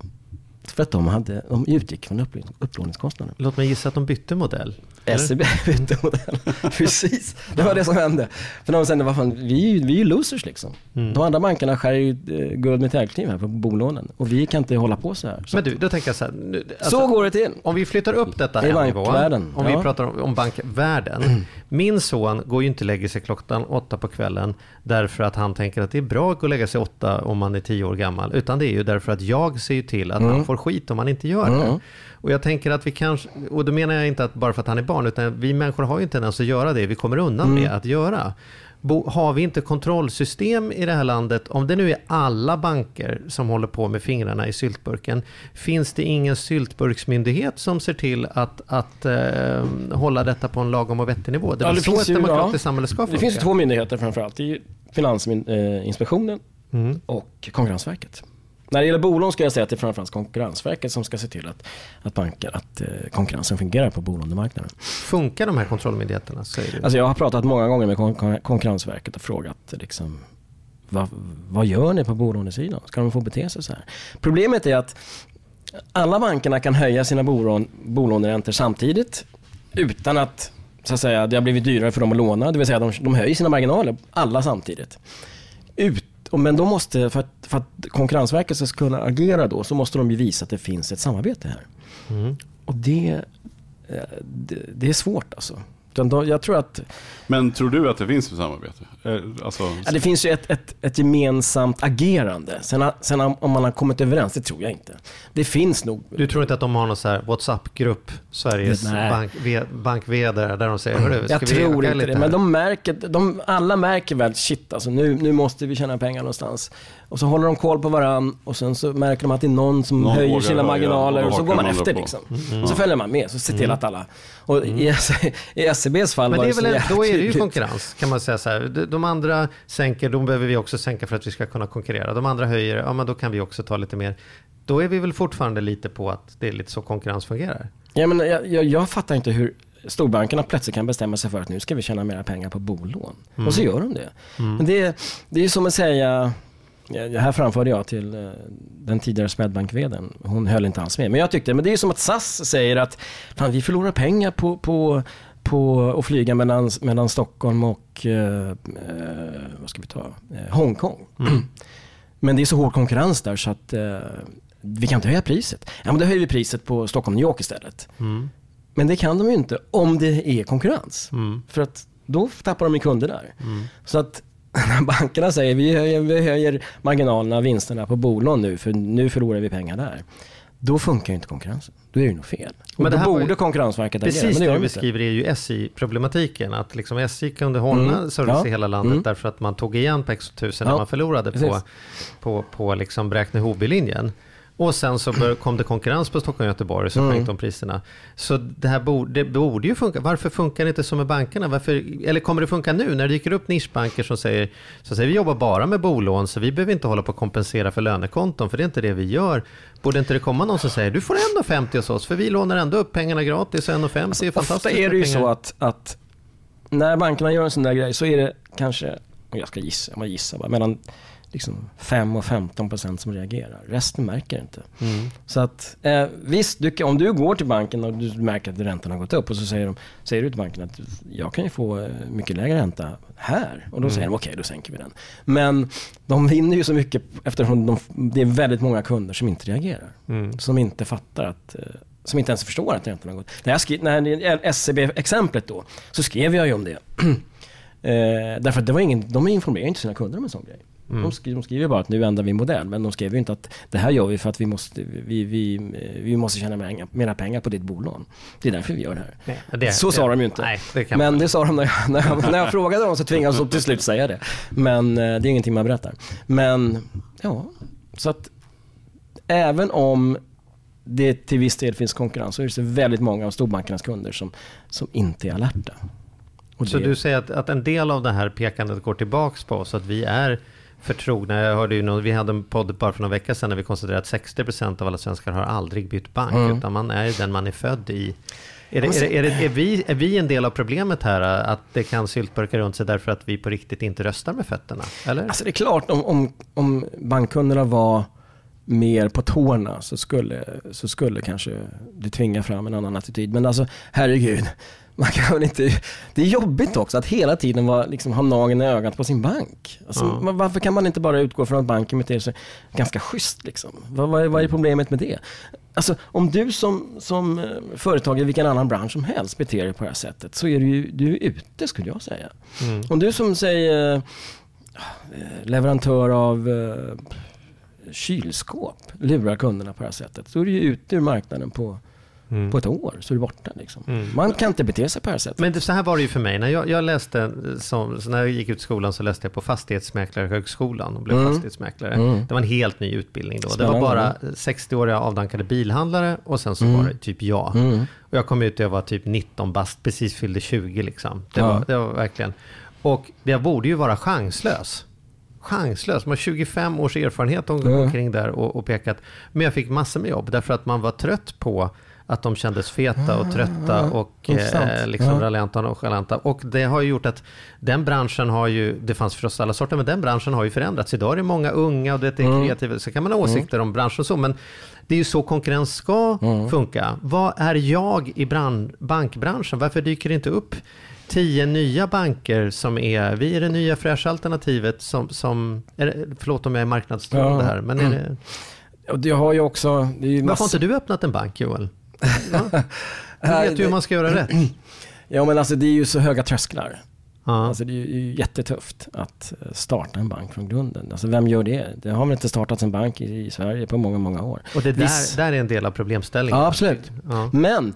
För att de, hade, de utgick från upplåning- upplåningskostnaden. Låt mig gissa att de bytte modell. SEB bytte modell. Precis, det var det som hände. För de kände, vad fan, vi, vi är ju losers liksom. Mm. De andra bankerna skär ju eh, guld med täljkniv här på bolånen. Och vi kan inte hålla på så här. Så, Men du, då tänker jag så här. Nu, alltså, så går det till. Om vi flyttar upp detta I en nivå, bankvärlden, om vi ja. pratar om, om bankvärlden. Min son går ju inte och lägger sig klockan åtta på kvällen därför att han tänker att det är bra att gå och lägga sig åtta om man är tio år gammal. Utan det är ju därför att jag ser ju till att han får skit om han inte gör det. Mm. Och jag tänker att vi kanske, och då menar jag inte att bara för att han är barn, utan vi människor har ju en tendens att göra det vi kommer undan Mm. med att göra. Bo, har vi inte kontrollsystem i det här landet, om det nu är alla banker som håller på med fingrarna i syltburken, finns det ingen syltburksmyndighet som ser till att, att eh, hålla detta på en lagom och vettig nivå? Det är Ja, det så finns ett demokratiskt ja. samhälle ska Det finns två myndigheter framförallt. Det är Finansinspektionen Mm. och Konkurrensverket. När det gäller bolån ska jag säga att det är framförallt Konkurrensverket som ska se till att, att, banker, att eh, konkurrensen fungerar på bolånemarknaden. Funkar de här kontrollmyndigheterna? Säger du? Alltså jag har pratat många gånger med kon- kon- Konkurrensverket och frågat liksom, vad, vad gör ni på bolånesidan? Ska de få bete sig så här? Problemet är att alla bankerna kan höja sina bolån, bolåneräntor samtidigt utan att, så att säga, det har blivit dyrare för dem att låna. Det vill säga de, de höjer sina marginaler, alla samtidigt. Ut, men då måste, för att, för att Konkurrensverket ska kunna agera då, så måste de ju visa att det finns ett samarbete här. Mm. Och det, eh, det, det är svårt alltså. Utan då, jag tror att Men tror du att det finns ett samarbete? Eh, Alltså, Ja, det finns ju ett, ett, ett gemensamt agerande. Sen, sen om man har kommit överens, det tror jag inte. Det finns nog. Du tror inte att de har någon så här WhatsApp-grupp, Sveriges bank, bank-vd, där de säger Hörru, ska Jag vi tror inte det. här?" Men de märker, de, alla märker väl, shit alltså nu, nu måste vi tjäna pengar någonstans. Och så håller de koll på varann och sen så märker de att det är någon som Någon höjer sina höja, marginaler och och så går man efter på. liksom. Mm. Så följer man med, så ser till att alla... Och i, i SCBs fall Men var det så väl, jävla då är det ju konkurrens kan man säga så här. De- andra sänker, då behöver vi också sänka för att vi ska kunna konkurrera. De andra höjer, ja men då kan vi också ta lite mer. Då är vi väl fortfarande lite på att det är lite så konkurrens fungerar. Ja, men jag, jag, jag fattar inte hur storbankerna plötsligt kan bestämma sig för att nu ska vi tjäna mera pengar på bolån. Och så gör de det. Men det, det är ju som att säga, det här framförde jag till eh, den tidigare Swedbank-vdn. Hon höll inte alls med. Men jag tyckte, men det är som att SAS säger att fan, vi förlorar pengar på, på, på att flyga mellan, mellan Stockholm och eh, eh, vad ska vi ta? Eh, Hongkong. Men det är så hård konkurrens där så att eh, vi kan inte höja priset. Ja, men då höjer vi priset på Stockholm-New York istället. Men det kan de ju inte om det är konkurrens. För att då tappar de ju kunder där. Så att bankerna säger vi höjer, vi höjer marginalerna, vinsterna på bolån nu för nu förlorar vi pengar där. Då funkar ju inte konkurrensen. Då är det ju något fel. Och Men det då här var ju- borde Konkurrensverket agera, Precis det det du beskriver är ju SJ-problematiken. Att liksom SJ kunde hålla Mm. service Ja. i hela landet Mm. därför att man tog igen på X1000 när Ja. man förlorade på, Precis. på, på liksom Bräkne-Hoby-linjen. Och sen så bör, kom det konkurrens på Stockholm och Göteborg så sjönk de priserna. Så det här borde, det borde ju funka. Varför funkar det inte som med bankerna? Varför, eller kommer det funka nu när det dyker upp nischbanker som säger, som säger vi jobbar bara med bolån så vi behöver inte hålla på att kompensera för lönekonton för det är inte det vi gör. Borde inte det komma någon som säger du får 1,50 hos oss för vi lånar ändå upp pengarna gratis och 1,50 är fantastiskt Ofta är det ju så att, att när bankerna gör en sån där grej så är det kanske, jag ska gissa, jag gissar bara, mellan liksom 5 och 15 procent som reagerar. Resten märker inte. Mm. Så att eh, visst, du, om du går till banken och du märker att räntan har gått upp och så säger, de, säger du till banken att jag kan ju få eh, mycket lägre ränta här. Och då säger de okej, då sänker vi den. Men de vinner ju så mycket eftersom de, det är väldigt många kunder som inte reagerar. Mm. Som inte fattar att eh, som inte ens förstår att räntan har gått. När jag skrev, när SCB-exemplet då, så skrev jag ju om det. eh, därför att det var ingen, de informerar inte sina kunder om en sån grej. De, skriver, de skriver bara att nu ändrar vi modell, men de skriver ju inte att det här gör vi för att vi måste, vi, vi, eh, vi måste tjäna mer, mera pengar på ditt bolån. Det är därför vi gör det här. Nej, det- så det- sa de ju inte. nej, det men man- det sa de när jag, när jag, när jag frågade dem så tvingades de till slut säga det. Men eh, det är ingenting man berättar. Men ja, så att även om det till viss del finns konkurrens så är det väldigt många av storbankernas kunder som, som inte är alerta. Och Så det- du säger att, att en del av det här pekandet går tillbaks på oss, att vi är förtrogna. Jag hörde ju någon, vi hade en podd bara för några veckor sedan när vi konstaterade att 60% av alla svenskar har aldrig bytt bank, Mm. utan man är den man är född i. Är, det, är, det, är, vi, är vi en del av problemet här, att det kan syltburka runt sig därför att vi på riktigt inte röstar med fötterna? Eller? Alltså det är klart om, om, om bankkunderna var mer på tårna så skulle, så skulle kanske det tvinga fram en annan attityd. Men alltså herregud, man kan väl inte, det är jobbigt också att hela tiden vara, liksom, ha nageln i ögat på sin bank. Alltså, Ja. var- Varför kan man inte bara utgå från att banken beter sig ganska schysst? Liksom? Vad, vad, är, vad är problemet med det? Alltså, om du som, som eh, företag i vilken annan bransch som helst beter dig på det här sättet så är du ju du är ute skulle jag säga. Mm. Om du som säger eh, leverantör av eh, kylskåp lurar kunderna på det här sättet. Så är du ju ute ur marknaden på, Mm. på ett år. Så är du borta liksom. Mm. Man kan inte bete sig på det här sättet. Men det, så här var det ju för mig. När jag, jag läste, som, så när jag gick ut skolan så läste jag på Fastighetsmäklarhögskolan och blev Mm. fastighetsmäklare. Mm. Det var en helt ny utbildning då. Spännande. Det var bara 60-åriga avdankade bilhandlare och sen så Mm. var det typ jag. Mm. Och jag kom ut och jag var typ 19 bast, precis fyllde 20 liksom. Det, Ja. var, det var verkligen. Och jag borde ju vara chanslös. Chanslös. Man har 25 års erfarenhet och Mm. omkring där och, och pekat. Men jag fick massor med jobb därför att man var trött på att de kändes feta och trötta och intressant. eh, liksom Ja. raljanta och. Och det har ju gjort att den branschen har ju, det fanns förstås alla sorter, men den branschen har ju förändrats. Idag är det många unga och det är Mm. kreativa, så kan man ha åsikter om branschen och så, men det är ju så konkurrens ska Mm. funka. Vad är jag i brand, bankbranschen? Varför dyker det inte upp tio nya banker som är, vi är det nya fräscha alternativet som, som är det, förlåt om jag är marknadsstrålande Ja. här, men är det, Och det har ju också... Det varför har inte du öppnat en bank Joel? Ja. Du vet ju hur man ska göra rätt. Ja men alltså det är ju så höga trösklar. Ja. Alltså det är ju jättetufft att eh, starta en bank från grunden. Alltså vem gör det? Det har väl inte startats en bank i, i Sverige på många, många år. Och det Viss- där, där är en del av problemställningen. Ja, absolut. Ja. Men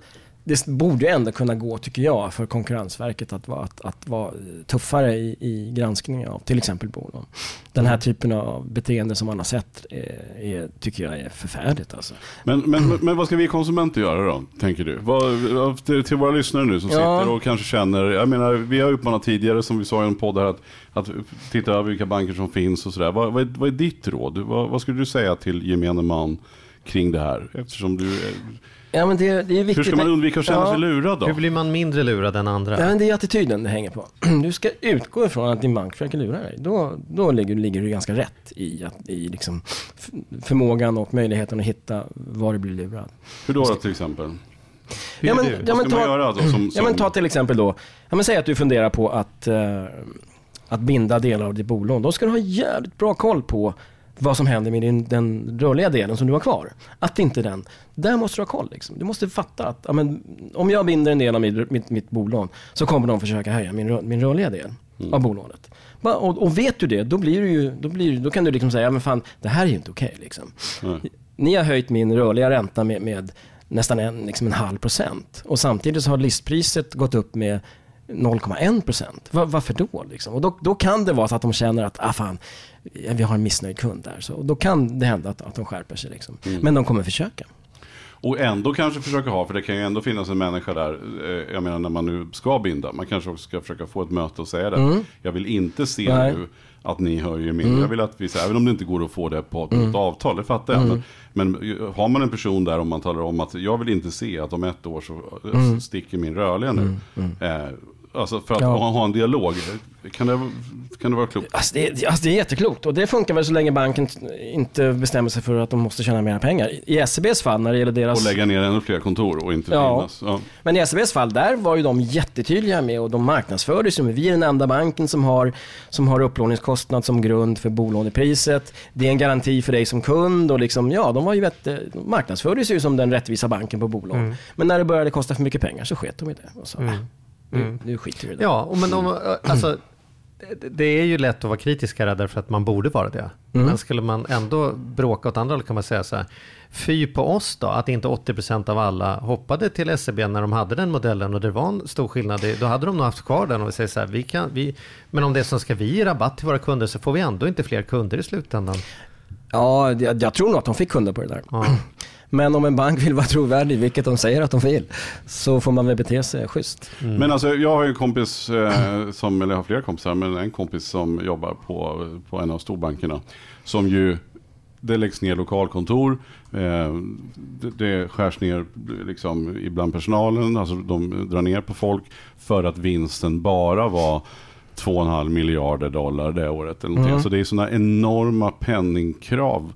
det borde ändå kunna gå, tycker jag, för Konkurrensverket att vara, att, att vara tuffare i, i granskningen av till exempel bolån. Den här typen av beteende som man har sett är, är, tycker jag är förfärligt. Alltså. Men, men, men, men vad ska vi konsumenter göra då, tänker du? Vad, till, till våra lyssnare nu som Ja. sitter och kanske känner, jag menar, vi har uppmanat tidigare som vi sa i en podd här att, att titta över vilka banker som finns och sådär. Vad, vad, är, vad är ditt råd? Vad, vad skulle du säga till gemene man kring det här? Eftersom du, Ja, men det, det är viktigt. hur ska man undvika att känna Ja. sig lurad då? Hur blir man mindre lurad än andra? Ja, men det är attityden det hänger på. Du ska utgå ifrån att din bank försöker lura dig. Då, då ligger, ligger du ganska rätt i, att, i liksom förmågan och möjligheten att hitta var du blir lurad. Hur då, då till exempel? Ja, men, ja, men ta, göra då? Som, som, ja, men ta till exempel då, ja, men säg att du funderar på att, eh, att binda delar av ditt bolån. Då ska du ha jävligt bra koll på vad som händer med din, den rörliga delen som du har kvar. Att inte den, där måste du ha koll. Liksom. Du måste fatta att ja, men, om jag binder en del av mitt, mitt, mitt bolån så kommer de försöka höja min, min rörliga del av bolånet. Och, och vet du det, då, blir du ju, då, blir, då kan du liksom säga, ja, men fan, det här är ju inte okej. liksom. Nej. Ni har höjt min rörliga ränta med, med nästan en, liksom en halv procent. Och samtidigt så har listpriset gått upp med 0,1 procent. Var, varför då? Liksom? Och då, då kan det vara så att de känner att ah, fan, vi har en missnöjd kund där. Så då kan det hända att, att de skärper sig. Liksom. Men de kommer försöka. Och ändå kanske försöka ha, för det kan ju ändå finnas en människa där, eh, jag menar när man nu ska binda, man kanske också ska försöka få ett möte och säga det. Jag vill inte se Nej. nu att ni höjer min, jag vill att vi, även om det inte går att få det på ett avtal, det fattar jag. Men, men eh, har man en person där om man talar om att jag vill inte se att om ett år så eh, sticker min rörliga nu. Eh, alltså för att Ja. ha, en dialog, kan det, kan det vara klokt? Alltså det, alltså det är jätteklokt och det funkar väl så länge banken inte bestämmer sig för att de måste tjäna mer pengar. I SEBs fall när det gäller deras... Och lägga ner ännu fler kontor och inte Ja. finnas. Ja. Men i SEBs fall, där var ju de jättetydliga med och de marknadsförde sig med vi är den enda banken som har, som har upplåningskostnad som grund för bolånepriset. Det är en garanti för dig som kund och liksom, ja, de var ju vet, de marknadsförde sig ju som den rättvisa banken på bolån. Men när det började kosta för mycket pengar så sket de i det. Och så, äh, nu, nu skiter vi i det. Ja, och men om, alltså, det, det är ju lätt att vara kritisk här därför att man borde vara det. Men skulle man ändå bråka åt andra hållet kan man säga så här. Fy på oss då, att inte 80% av alla hoppade till SEB när de hade den modellen och det var en stor skillnad. Då hade de nog haft kvar den och vi säger så här, vi kan, vi, men om det är som ska vi ge rabatt till våra kunder så får vi ändå inte fler kunder i slutändan. Ja, jag, jag tror nog att de fick kunder på det där. Ja. Men om en bank vill vara trovärdig, vilket de säger att de vill, så får man väl bete sig schysst. Men alltså jag har ju en kompis, eh, som, eller jag har flera kompisar, men en kompis som jobbar på, på en av storbankerna. Som ju, det läggs ner lokalkontor, eh, det, det skärs ner liksom ibland personalen, alltså de drar ner på folk för att vinsten bara var 2,5 miljarder dollar det året. Eller någonting. Så det är sådana enorma penningkrav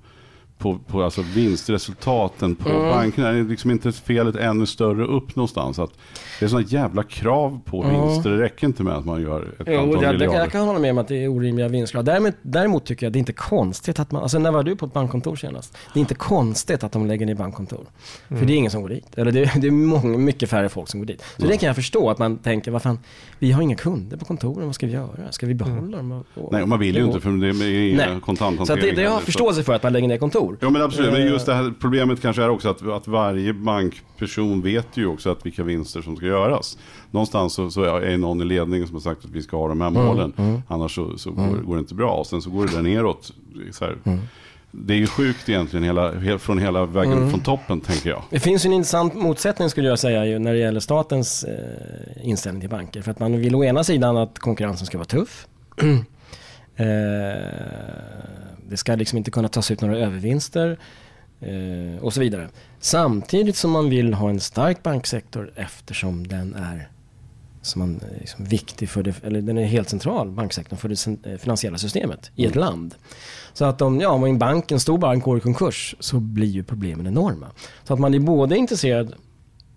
på, på alltså vinstresultaten på bankerna. Är liksom inte felet ännu större upp någonstans? Att det är sådana jävla krav på vinster. Det räcker inte med att man gör ett Jo, antal det, miljarder. jag kan hålla med om att det är orimliga vinstkrav. Däremot, däremot tycker jag det är inte konstigt att man, alltså när var du på ett bankkontor senast? Det är inte konstigt att de lägger ner bankkontor. För det är ingen som går dit. Eller det, det är många, mycket färre folk som går dit. Så det kan jag förstå att man tänker, vad fan, vi har inga kunder på kontoren, vad ska vi göra? Ska vi behålla dem? Och, och, Nej, och man vill ju och- inte för det är inga Nej. Så att det, det har jag förståelse för att man lägger ner kontor. Ja men absolut, men Eh. just det här problemet kanske är också att, att varje bankperson vet ju också att vilka vinster som ska göras. Någonstans så, så är någon i ledningen som har sagt att vi ska ha de här Mm, målen. Annars så, så går, går det inte bra. Och sen så går det där neråt. Mm. Det är ju sjukt egentligen hela, he- från hela vägen Mm. från toppen tänker jag. Det finns ju en intressant motsättning skulle jag säga ju, när det gäller statens eh, inställning till banker. För att man vill å ena sidan att konkurrensen ska vara tuff. eh, det ska liksom inte kunna tas ut några övervinster eh, och så vidare. Samtidigt som man vill ha en stark banksektor eftersom den är som man, eh, liksom, viktig för det, eller den är helt central, banksektorn, för det eh, finansiella systemet i ett land. Så att om, ja, om en bank, en stor bank går i konkurs så blir ju problemen enorma. Så att man är både intresserad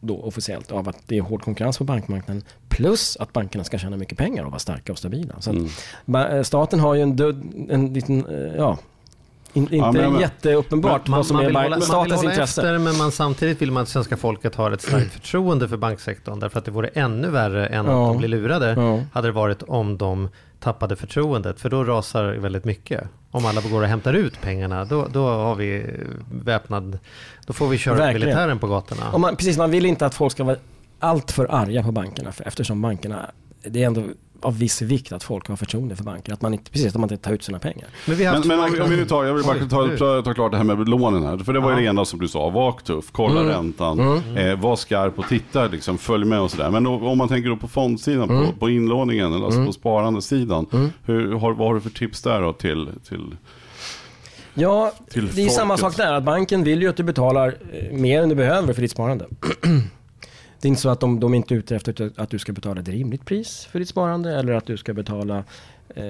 då officiellt av att det är hård konkurrens på bankmarknaden plus att bankerna ska tjäna mycket pengar och vara starka och stabila. Så ba- eh, staten har ju en, död, en liten, eh, ja, in, inte Ja, men- jätteuppenbart Man, vad som man är vill hålla, man vill statens intresse. efter men man, samtidigt vill man att svenska folket har ett starkt förtroende för banksektorn. Därför att det vore ännu värre än Ja. att de blir lurade. Ja. Hade det varit om de tappade förtroendet. För då rasar väldigt mycket. Om alla går och hämtar ut pengarna då, då har vi väpnad... Då får vi köra Verkligen. militären på gatorna. Man, precis, man vill inte att folk ska vara alltför arga på bankerna för, eftersom bankerna, det är ändå av viss vikt att folk har förtroende för banker. Att man inte, precis, att man inte tar ut sina pengar. Men vi har Men, men om, vi- om vi nu tar, jag vill bara ta, ta, ta klart det här med lånen här. För det var ju Ja. det ena som du sa, var tuff, kolla Mm. räntan, eh, var skarp och titta, liksom, följ med och sådär. Men om om man tänker då på fondsidan, Mm. på, på inlåningen, eller alltså på sparandesidan. Hur, har, vad har du för tips där då till, till Ja, Till det är samma folket. sak där. Att banken vill ju att du betalar eh, mer än du behöver för ditt sparande. Det är inte så att de, de är inte är ute efter att du ska betala ett rimligt pris för ditt sparande eller att du ska betala eh,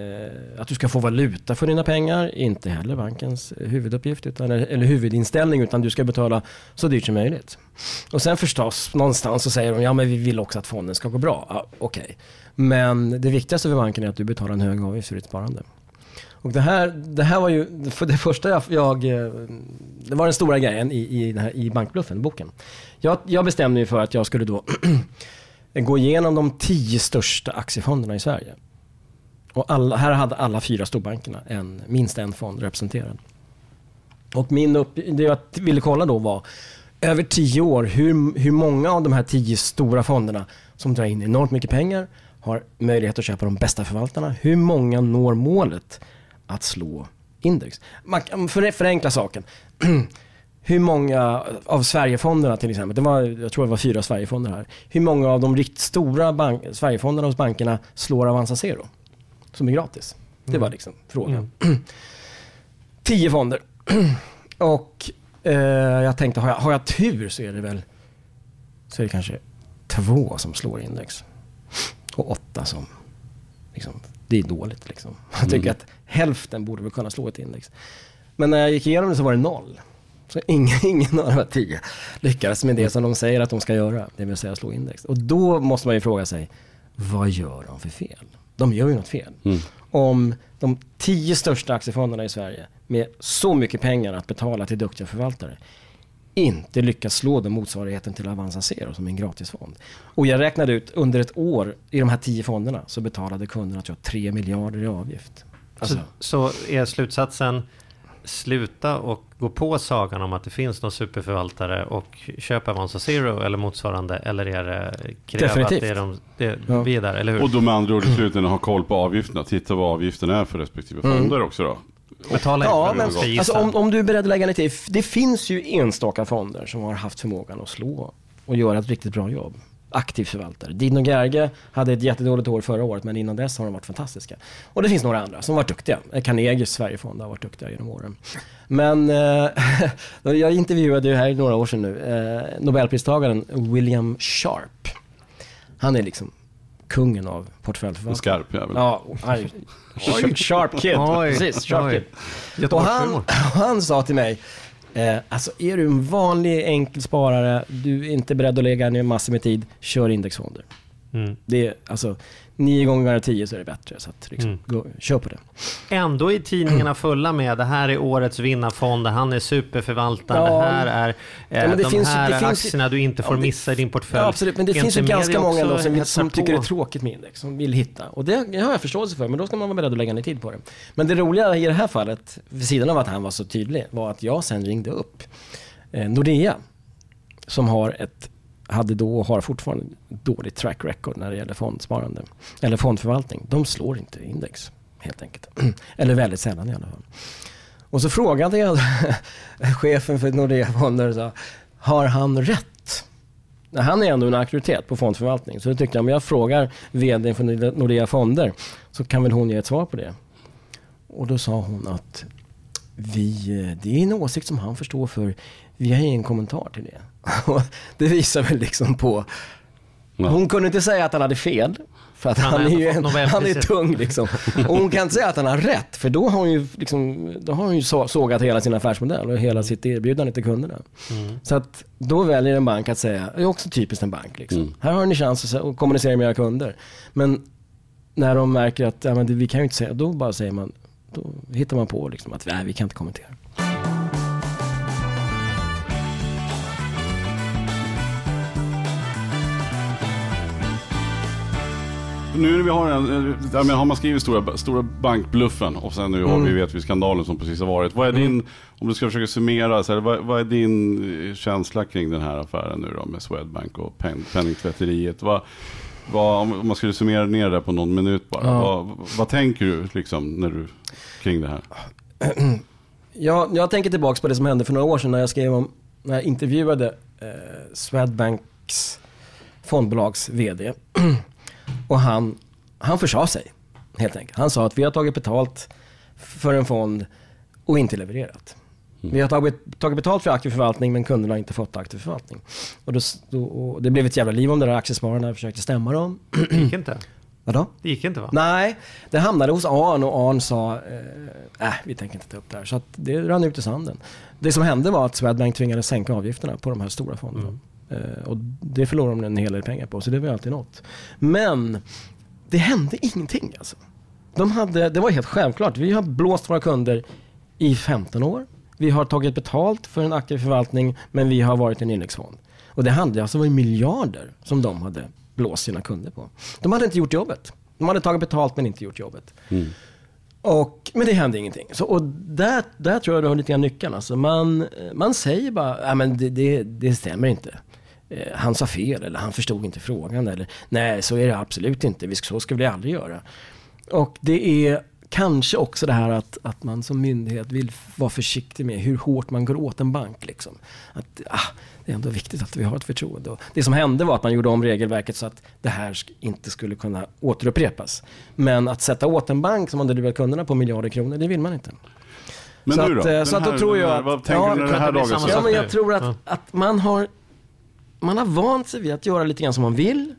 att du ska få valuta för dina pengar. Inte heller bankens huvuduppgift utan, eller huvudinställning utan du ska betala så dyrt som möjligt. Och sen förstås någonstans så säger de ja men vi vill också att fonden ska gå bra. Ja, Okej. Men det viktigaste för banken är att du betalar en hög avgift för ditt sparande. Och det här, det här var ju för det första jag, jag eh, det var den stora grejen i, i, den här, i Bankbluffen, boken. Jag, jag bestämde mig för att jag skulle då gå igenom de tio största aktiefonderna i Sverige. Och alla, här hade alla fyra storbankerna en, minst en fond representerad. Och min upp, det jag ville kolla då var över tio år hur, hur många av de här tio stora fonderna som drar in enormt mycket pengar har möjlighet att köpa de bästa förvaltarna. Hur många når målet att slå index? Man, kan- förenkla saken. Hur många av Sverigefonderna till exempel, det var, jag tror det var fyra Sverigefonder här. Hur många av de riktigt stora bank, Sverigefonderna hos bankerna slår Avanza Zero? Som är gratis. Det var liksom frågan. Tio fonder. Och eh, jag tänkte, har jag, har jag tur så är det väl så är det kanske två som slår index. Och åtta som, liksom, det är dåligt liksom. Jag tycker att hälften borde väl kunna slå ett index. Men när jag gick igenom det så var det noll. Så ingen, ingen av de här tio lyckades med det som de säger att de ska göra, det vill säga slå index. Och då måste man ju fråga sig, vad gör de för fel? De gör ju något fel. Om de tio största aktiefonderna i Sverige med så mycket pengar att betala till duktiga förvaltare inte lyckas slå den motsvarigheten till Avanza Zero som är en gratisfond. Och jag räknade ut under ett år i de här tio fonderna så betalade kunderna tror jag 3 miljarder i avgift. Alltså, Så, så är slutsatsen sluta och gå på sagan om att det finns någon superförvaltare och köpa Avanza Zero eller motsvarande eller är det kräva Definitivt. att det är de, det, Ja. vi är där, eller hur? Och då med andra ord i slutändan ha koll på avgifterna. Titta vad avgiften är för respektive fonder också då. Betala Ja, men alltså, om, om du är beredd att lägga lite. Det finns ju enstaka fonder som har haft förmågan att slå och göra ett riktigt bra jobb. Aktiv förvaltare. Dino Gerge hade ett jättedåligt år förra året men innan dess har de varit fantastiska. Och det finns några andra som har varit duktiga. Carnegies Sverigefond har varit duktiga genom åren. Men eh, jag intervjuade ju här i några år sedan nu eh, Nobelpristagaren William Sharp. Han är liksom kungen av En portföljförvaltare. skarp jävel. Ja, han- Sharp Kid. Oj, Precis, Sharp. Kid. Och han, han sa till mig, eh, alltså är du en vanlig enkel sparare, du är inte beredd att lägga ner massor med tid, kör indexfonder. Mm. Det är alltså, nio gånger av tio så är det bättre. Så att, liksom, Mm. gå, kör på det. Ändå är tidningarna fulla med det här är årets vinnarfond, han är superförvaltaren, Ja. det här är eh, Ja, men det de finns här det finns aktierna du inte får Ja, det- missa i din portfölj. Ja, absolut, men det Är finns ju ganska många ändå som, som tycker det är tråkigt med index, som vill hitta. Och det, det har jag förståelse för, men då ska man vara beredd att lägga ner tid på det. Men det roliga i det här fallet, vid sidan av att han var så tydlig, var att jag sen ringde upp eh, Nordea, som har ett, hade då och har fortfarande dåligt track record när det gäller fondsparande, eller fondförvaltning. De slår inte index, helt enkelt. eller väldigt sällan i alla fall. Och så frågade jag chefen för Nordea Fonder, och sa, har han rätt? Han är ändå en auktoritet på fondförvaltning. Så då tyckte jag, om jag frågar vdn för Nordea Fonder så kan väl hon ge ett svar på det. Och då sa hon att vi, eh, det är en åsikt som han förstår för vi har ingen kommentar till det. Det visar väl liksom på, Ja. hon kunde inte säga att han hade fel. För att Han han, är ju en, han är tung liksom. Och hon kan inte säga att han har rätt, för då har hon ju, liksom, då har hon ju så, sågat hela sin affärsmodell och hela sitt erbjudande till kunderna. Så att då väljer en bank att säga, det är också typiskt en bank liksom. Mm. Här har ni chans att, kommunicera med era kunder. Men när de märker att, ja, men det, vi kan ju inte säga, då bara säger man, då hittar man på liksom att, nej vi kan inte kommentera. Nu när vi har en, eh, ja, men har man skrivit stora, stora bankbluffen och sen nu har vi vet vi skandalen som precis har varit. Vad är din, om du ska försöka summera, så här, vad, vad är din eh, känsla kring den här affären nu då med Swedbank och pen, penningtvätteriet? Vad, vad, om man skulle summera ner det på någon minut bara. Ja. Vad, vad tänker du liksom när du, kring det här? Jag, jag tänker tillbaka på det som hände för några år sedan när jag skrev om, när jag intervjuade eh, Swedbanks fondbolags VD. Och han, han försade sig, helt enkelt. Han sa att vi har tagit betalt för en fond och inte levererat. Vi har tagit, tagit betalt för aktiv förvaltning men kunderna har inte fått aktiv förvaltning. Och, då, då, och det blev ett jävla liv om det där aktiespararna försökte stämma dem. Det gick inte. Vadå? Det gick inte va? Nej, det hamnade hos Arn och Arn sa, eh, äh, vi tänker inte ta upp det här. Så att det rann ut i sanden. Det som hände var att Swedbank tvingades sänka avgifterna på de här stora fonderna. Eh, och det förlorade de en hel del pengar på, så det var ju alltid något. Men det hände ingenting alltså. De hade, det var helt självklart. Vi har blåst våra kunder i 15 år. Vi har tagit betalt för en aktiv förvaltning, men vi har varit en indexfond. Och det handlade alltså om miljarder som de hade blåst sina kunder på. De hade inte gjort jobbet. De hade tagit betalt men inte gjort jobbet. Och, men det hände ingenting. Så, och där, där tror jag du har lite grann nyckeln. Alltså man, man säger bara, men det, det, det stämmer inte. Eh, han sa fel eller han förstod inte frågan eller nej så är det absolut inte, Vi- så ska vi aldrig göra. Och det är kanske också det här att, att man som myndighet vill vara försiktig med hur hårt man går åt en bank. Liksom. Att, ah, det är ändå viktigt att vi har ett förtroende. Och det som hände var att man gjorde om regelverket så att det här inte skulle kunna återupprepas. Men att sätta åt en bank som hade lurat kunderna på miljarder kronor, det vill man inte. Men Så nu då? att, eh, så att då här- tror jag här- att- Vad tänker ja, du när det här dagen Ja, men jag tror att, att man har man har vant sig vid att göra lite grann som man vill,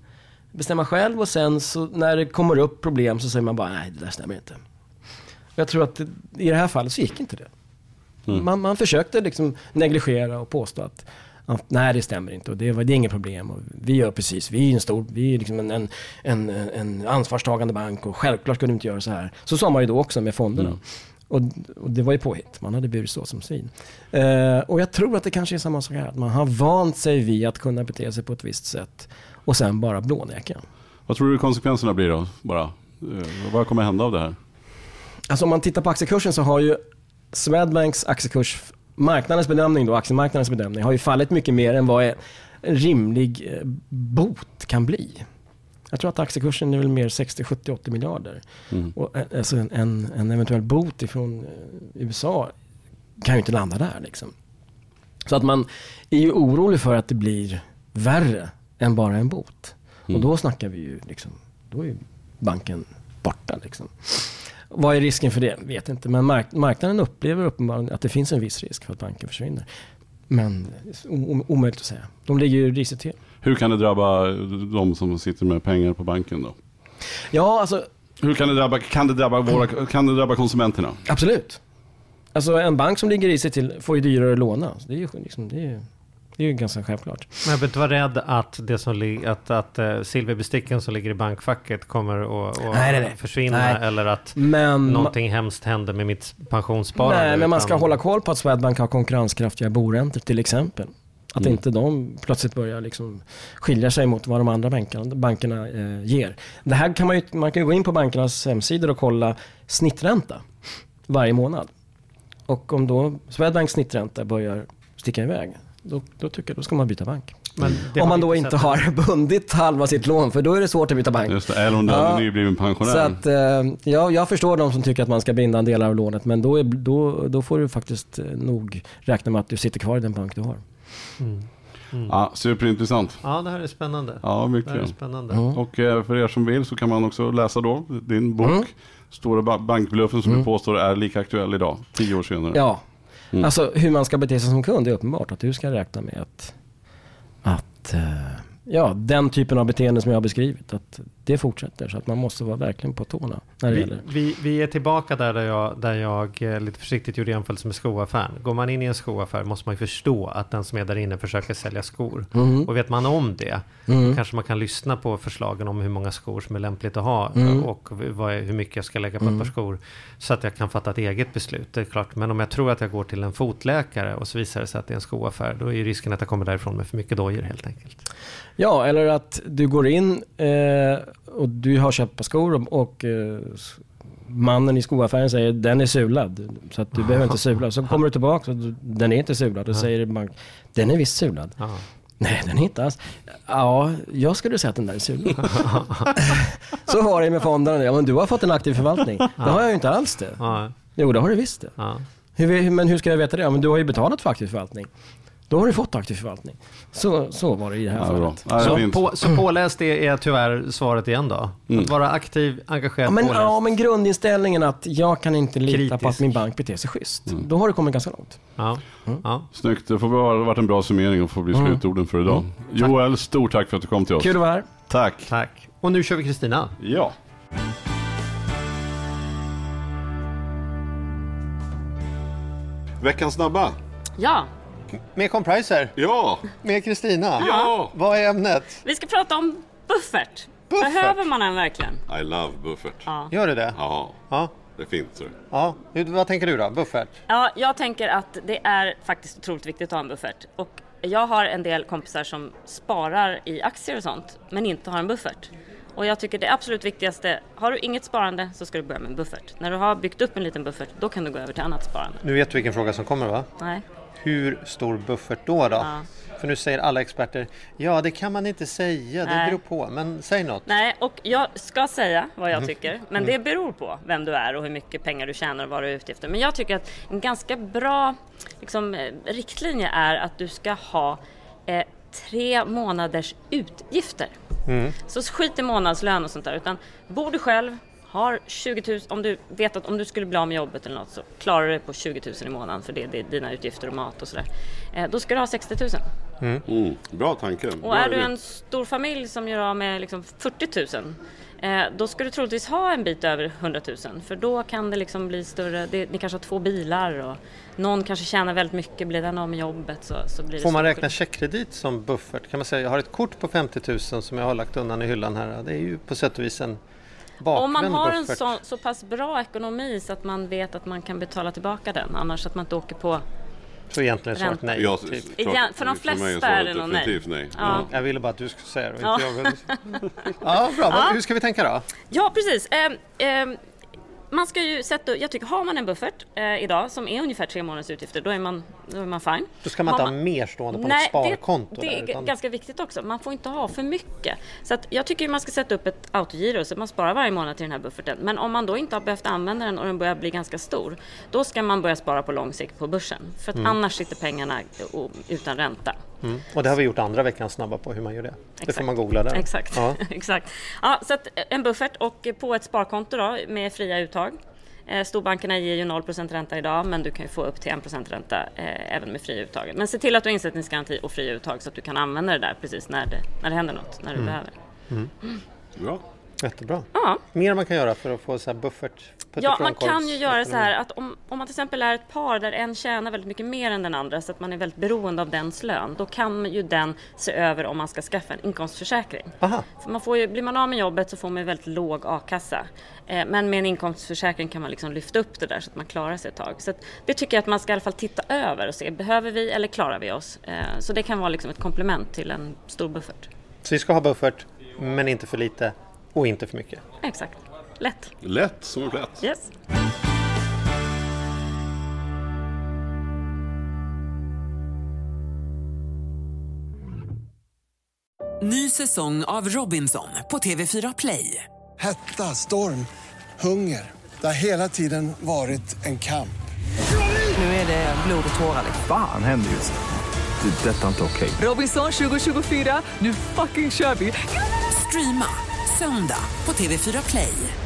bestämma själv och sen så när det kommer upp problem så säger man bara nej, det där stämmer inte. Jag tror att i det här fallet så gick inte det. Mm. Man, man försökte liksom negligera och påstå att, att nej, det stämmer inte och det, var- det är inget problem. Och vi gör precis, vi är en stor, vi är liksom en, en, en, en ansvarstagande bank och självklart skulle vi inte göra så här. Så sa man ju då också med fonderna. Mm. Och, och det var ju påhitt, man hade burit så som svin. Eh, och jag tror att det kanske är samma sak här, att man har vant sig vid att kunna bete sig på ett visst sätt och sen bara blåneka. Vad tror du konsekvenserna blir då? Bara, eh, vad kommer hända av det här? Alltså om man tittar på aktiekursen så har ju Swedbanks aktiekurs, marknadens bedömning då, aktiemarknadens bedömning, har ju fallit mycket mer än vad en rimlig eh, bot kan bli. Jag tror att aktiekursen är väl mer 60, 70, 80 miljarder. Mm. Och, eh, alltså en, en, en eventuell bot ifrån eh, USA kan ju inte landa där liksom. Så att man är ju orolig för att det blir värre än bara en bot. Mm. Och då snackar vi ju liksom, då är ju banken borta liksom. Vad är risken för det? Vet inte. Men mark- marknaden upplever uppenbarligen att det finns en viss risk för att banken försvinner. Men omöjligt att säga. De ligger ju risigt till. Hur kan det drabba de som sitter med pengar på banken då? Ja, alltså Hur kan det drabba, kan det drabba, våra, kan det drabba konsumenterna? absolut. Alltså en bank som ligger risigt till får ju dyrare att låna. Så det är ju, liksom, det är, ju- det är ju ganska självklart. Men jag behöver inte vara rädd att, det som att, att uh, silverbesticken som ligger i bankfacket kommer att att Nej, nej, nej. försvinna eller att Men, någonting hemskt händer med mitt pensionssparande. nej, men man ska utan- hålla koll på att Swedbank har konkurrenskraftiga boräntor till exempel. Att Mm. inte de plötsligt börjar liksom skilja sig mot vad de andra bankerna, bankerna eh, ger. Det här kan man ju, man kan ju gå in på bankernas hemsidor och kolla snittränta varje månad. Och om då Swedbanks snittränta börjar sticka iväg, då, då tycker jag då ska man byta bank. Men det Om man då inte sett. har bundit halva sitt lån, för då är det svårt att byta bank. Just det, eller om du Ja. är nybliven pensionär. Så att, eh, ja, jag förstår de som tycker att man ska binda en del av lånet, men då, är, då, då får du faktiskt eh, nog räkna med att du sitter kvar i den bank du har. Mm. Mm. Ja, superintressant. Ja, det här är spännande. Ja, Det här är mycket. spännande. Mm. Och eh, för er som vill så kan man också läsa då din bok. Mm. Stora ba- bankbluffen som Mm. du påstår är lika aktuell idag, tio år senare. Ja, Mm. alltså hur man ska bete sig som kund är uppenbart. Att du ska räkna med att, att uh, ja, den typen av beteende som jag har beskrivit, att det fortsätter. Så att man måste vara verkligen på tårna när det Vi, gäller. vi, vi är tillbaka där, där jag, där jag eh, lite försiktigt gjorde jämförelse med skoaffären. Går man in i en skoaffär måste man ju förstå att den som är där inne försöker sälja skor. Mm. Och vet man om det, Mm. kanske man kan lyssna på förslagen om hur många skor som är lämpligt att ha Mm. och vad hur mycket jag ska lägga på Mm. ett par skor. Så att jag kan fatta ett eget beslut, det är klart. Men om jag tror att jag går till en fotläkare och så visar det sig att det är en skoaffär, då är risken att jag kommer därifrån med för mycket dojor helt enkelt. Ja, eller att du går in eh, och du har köpt par skor och, och eh, mannen i skoaffären säger den är sulad. Så att du behöver inte sula. Så kommer du tillbaka och den är inte sulad. Och säger bank, den är visst sulad. Ja. Nej, den är inte alls. Ja, jag skulle säga att den där är sulad. så var det med fonderna. Ja, men du har fått en aktiv förvaltning. Det har jag ju inte alls det. Jo, det har du visst det. hur- men hur ska jag veta det? Ja, men du har ju betalat för aktiv förvaltning. Då har du fått aktiv förvaltning. Så, så var det i det här Ja, fallet. Ja, det Så, på, så påläst är, är tyvärr svaret igen då? Mm. Att vara aktiv, engagerad, Ja men, påläst. ja, men grundinställningen att jag kan inte lita på Kritisk. att min bank beter sig schysst. Mm. Då har det kommit ganska långt. Ja, ja. Snyggt, det får vara- varit en bra summering och får bli Mm. slutorden för idag. Joel, stort tack för att du kom till oss. Kul att vara här. Tack. Tack. Och nu kör vi Kristina. Ja. Veckans snabba. Ja, Med Compriser, Ja! med Kristina. Ja! Vad är ämnet? vi ska prata om buffert. Buffert? Behöver man den verkligen? I love buffert. Ja. Gör du det? Ja, Ja. det är fint. Så. ja. Hur, vad tänker du då? Buffert? ja, jag tänker att det är faktiskt otroligt viktigt att ha en buffert. Och jag har en del kompisar som sparar i aktier och sånt, men inte har en buffert. Och jag tycker det absolut viktigaste, har du inget sparande så ska du börja med en buffert. När du har byggt upp en liten buffert, då kan du gå över till annat sparande. Nu vet du vilken fråga som kommer va? Nej. Hur stor buffert då? då? Ja. För nu säger alla experter, ja det kan man inte säga, det Nej. beror på. Men säg något. Nej, och jag ska säga vad Mm. jag tycker, men det beror på vem du är och hur mycket pengar du tjänar och vad du är ute efter. Men jag tycker att en ganska bra liksom, eh, riktlinje är att du ska ha eh, tre månaders utgifter. Mm. Så skit i månadslön och sånt där, utan bor du själv, har 20 000, om du vet att om du skulle bli av med jobbet eller något så klarar du dig på 20 000 i månaden för det, det är dina utgifter och mat och sådär. Eh, då ska du ha 60 000. Mm, bra tanke. Och Bra är du en stor familj som gör av med liksom 40 000 eh, då ska du troligtvis ha en bit över 100 000 för då kan det liksom bli större, det, ni kanske har två bilar och någon kanske tjänar väldigt mycket, blir den av med jobbet så, så blir det Får man räkna checkkredit som buffert? Kan man säga, jag har ett kort på 50 000 som jag har lagt undan i hyllan här. Det är ju på sätt och vis en bakvänd Om man har en buffert. så, så pass bra ekonomi så att man vet att man kan betala tillbaka den annars att man inte åker på Så egentligen är svaret nej. Ja, typ. klart. Igen, för de flesta svaret är det nog nej. nej. Ja. Jag ville bara att du skulle säga det Ja. inte jag. Ja, bra. Vad- Hur ska vi tänka då? Ja, precis. Ehm, ehm, man ska ju sätta, jag tycker har man en buffert eh, idag som är ungefär tre månaders utgifter, då är man, då är man fine. Då ska man Har inte ha mer stående på Nej, något sparkonto. det, det är där, utan- ganska viktigt också. Man får inte ha för mycket. Så att jag tycker man ska sätta upp ett autogiro så att man sparar varje månad till den här bufferten. Men om man då inte har behövt använda den och den börjar bli ganska stor, då ska man börja spara på lång sikt på börsen. För att annars sitter pengarna utan ränta. Mm. Och det har vi gjort andra veckan snabba på hur man gör det. Det får Exakt. man googla där. Exakt. Ja. Exakt. Ja, så att en buffert och på ett sparkonto då, med fria uttag. Eh, Storbankerna ger ju 0 ränta idag men du kan ju få upp till 1 ränta eh, även med fria uttag. Men se till att du har insättningsgaranti och fria uttag så att du kan använda det där precis när det, när det händer något, när du Mm. behöver. Bra. Jättebra. Ja. Mer man kan göra för att få så här buffert. Ja, man kan ju göra så här att om, om man till exempel är ett par där en tjänar väldigt mycket mer än den andra så att man är väldigt beroende av dens lön, då kan ju den se över om man ska skaffa en inkomstförsäkring. Aha. Man får ju, blir man av med jobbet så får man väldigt låg a-kassa. Eh, men med en inkomstförsäkring kan man liksom lyfta upp det där så att man klarar sig ett tag. Så det tycker jag att man ska i alla fall titta över och se, behöver vi eller klarar vi oss? Eh, så det kan vara liksom ett komplement till en stor buffert. Så vi ska ha buffert, men inte för lite och inte för mycket. Exakt, lätt. Lätt som en plätt. Yes. Ny säsong av Robinson på TV4 Play. Hetta, storm, hunger. Det har hela tiden varit en kamp. Nu är det blod och tårar. liksom. Fan händer just. Det. är Detta är inte okej. Robinson 2024, nu fucking kör vi! Streama söndag på TV4 Play.